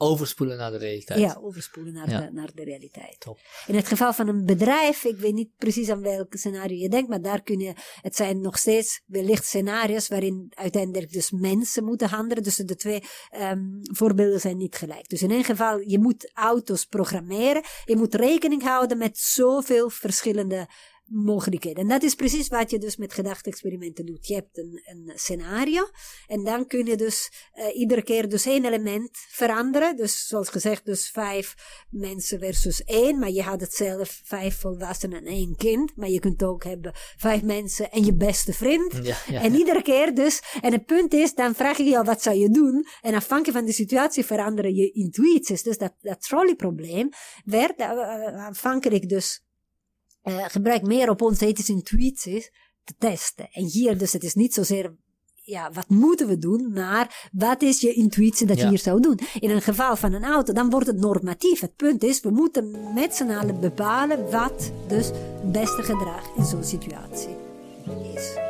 S1: Overspoelen naar de realiteit.
S2: ja, overspoelen naar,
S1: Ja.
S2: De, naar de realiteit.
S1: Top.
S2: In het geval van een bedrijf, ik weet niet precies aan welk scenario je denkt, maar daar kun je, het zijn nog steeds wellicht scenario's waarin uiteindelijk dus mensen moeten handelen. Dus de twee ehm, voorbeelden zijn niet gelijk. Dus in één geval, je moet auto's programmeren. Je moet rekening houden met zoveel verschillende mogelijkheden. En dat is precies wat je dus met gedachte-experimenten doet. Je hebt een, een scenario en dan kun je dus eh, iedere keer dus één element veranderen. Dus zoals gezegd, dus vijf mensen versus één. Maar je had het zelf vijf volwassenen en één kind. Maar je kunt ook hebben vijf mensen en je beste vriend.
S1: Ja, ja.
S2: En iedere keer dus, en het punt is, dan vraag je je al wat zou je doen? En afhankelijk van de situatie veranderen je intuïties. Dus dat, dat trolleyprobleem werd uh, aanvankelijk dus uh, gebruikt meer op onze ethische intuïties te testen. En hier dus, het is niet zozeer ja, wat moeten we doen, maar wat is je intuïtie dat
S1: Ja.
S2: je hier zou doen? In een geval van een auto, dan wordt het normatief. Het punt is, we moeten met z'n allen bepalen wat dus het beste gedrag in zo'n situatie is.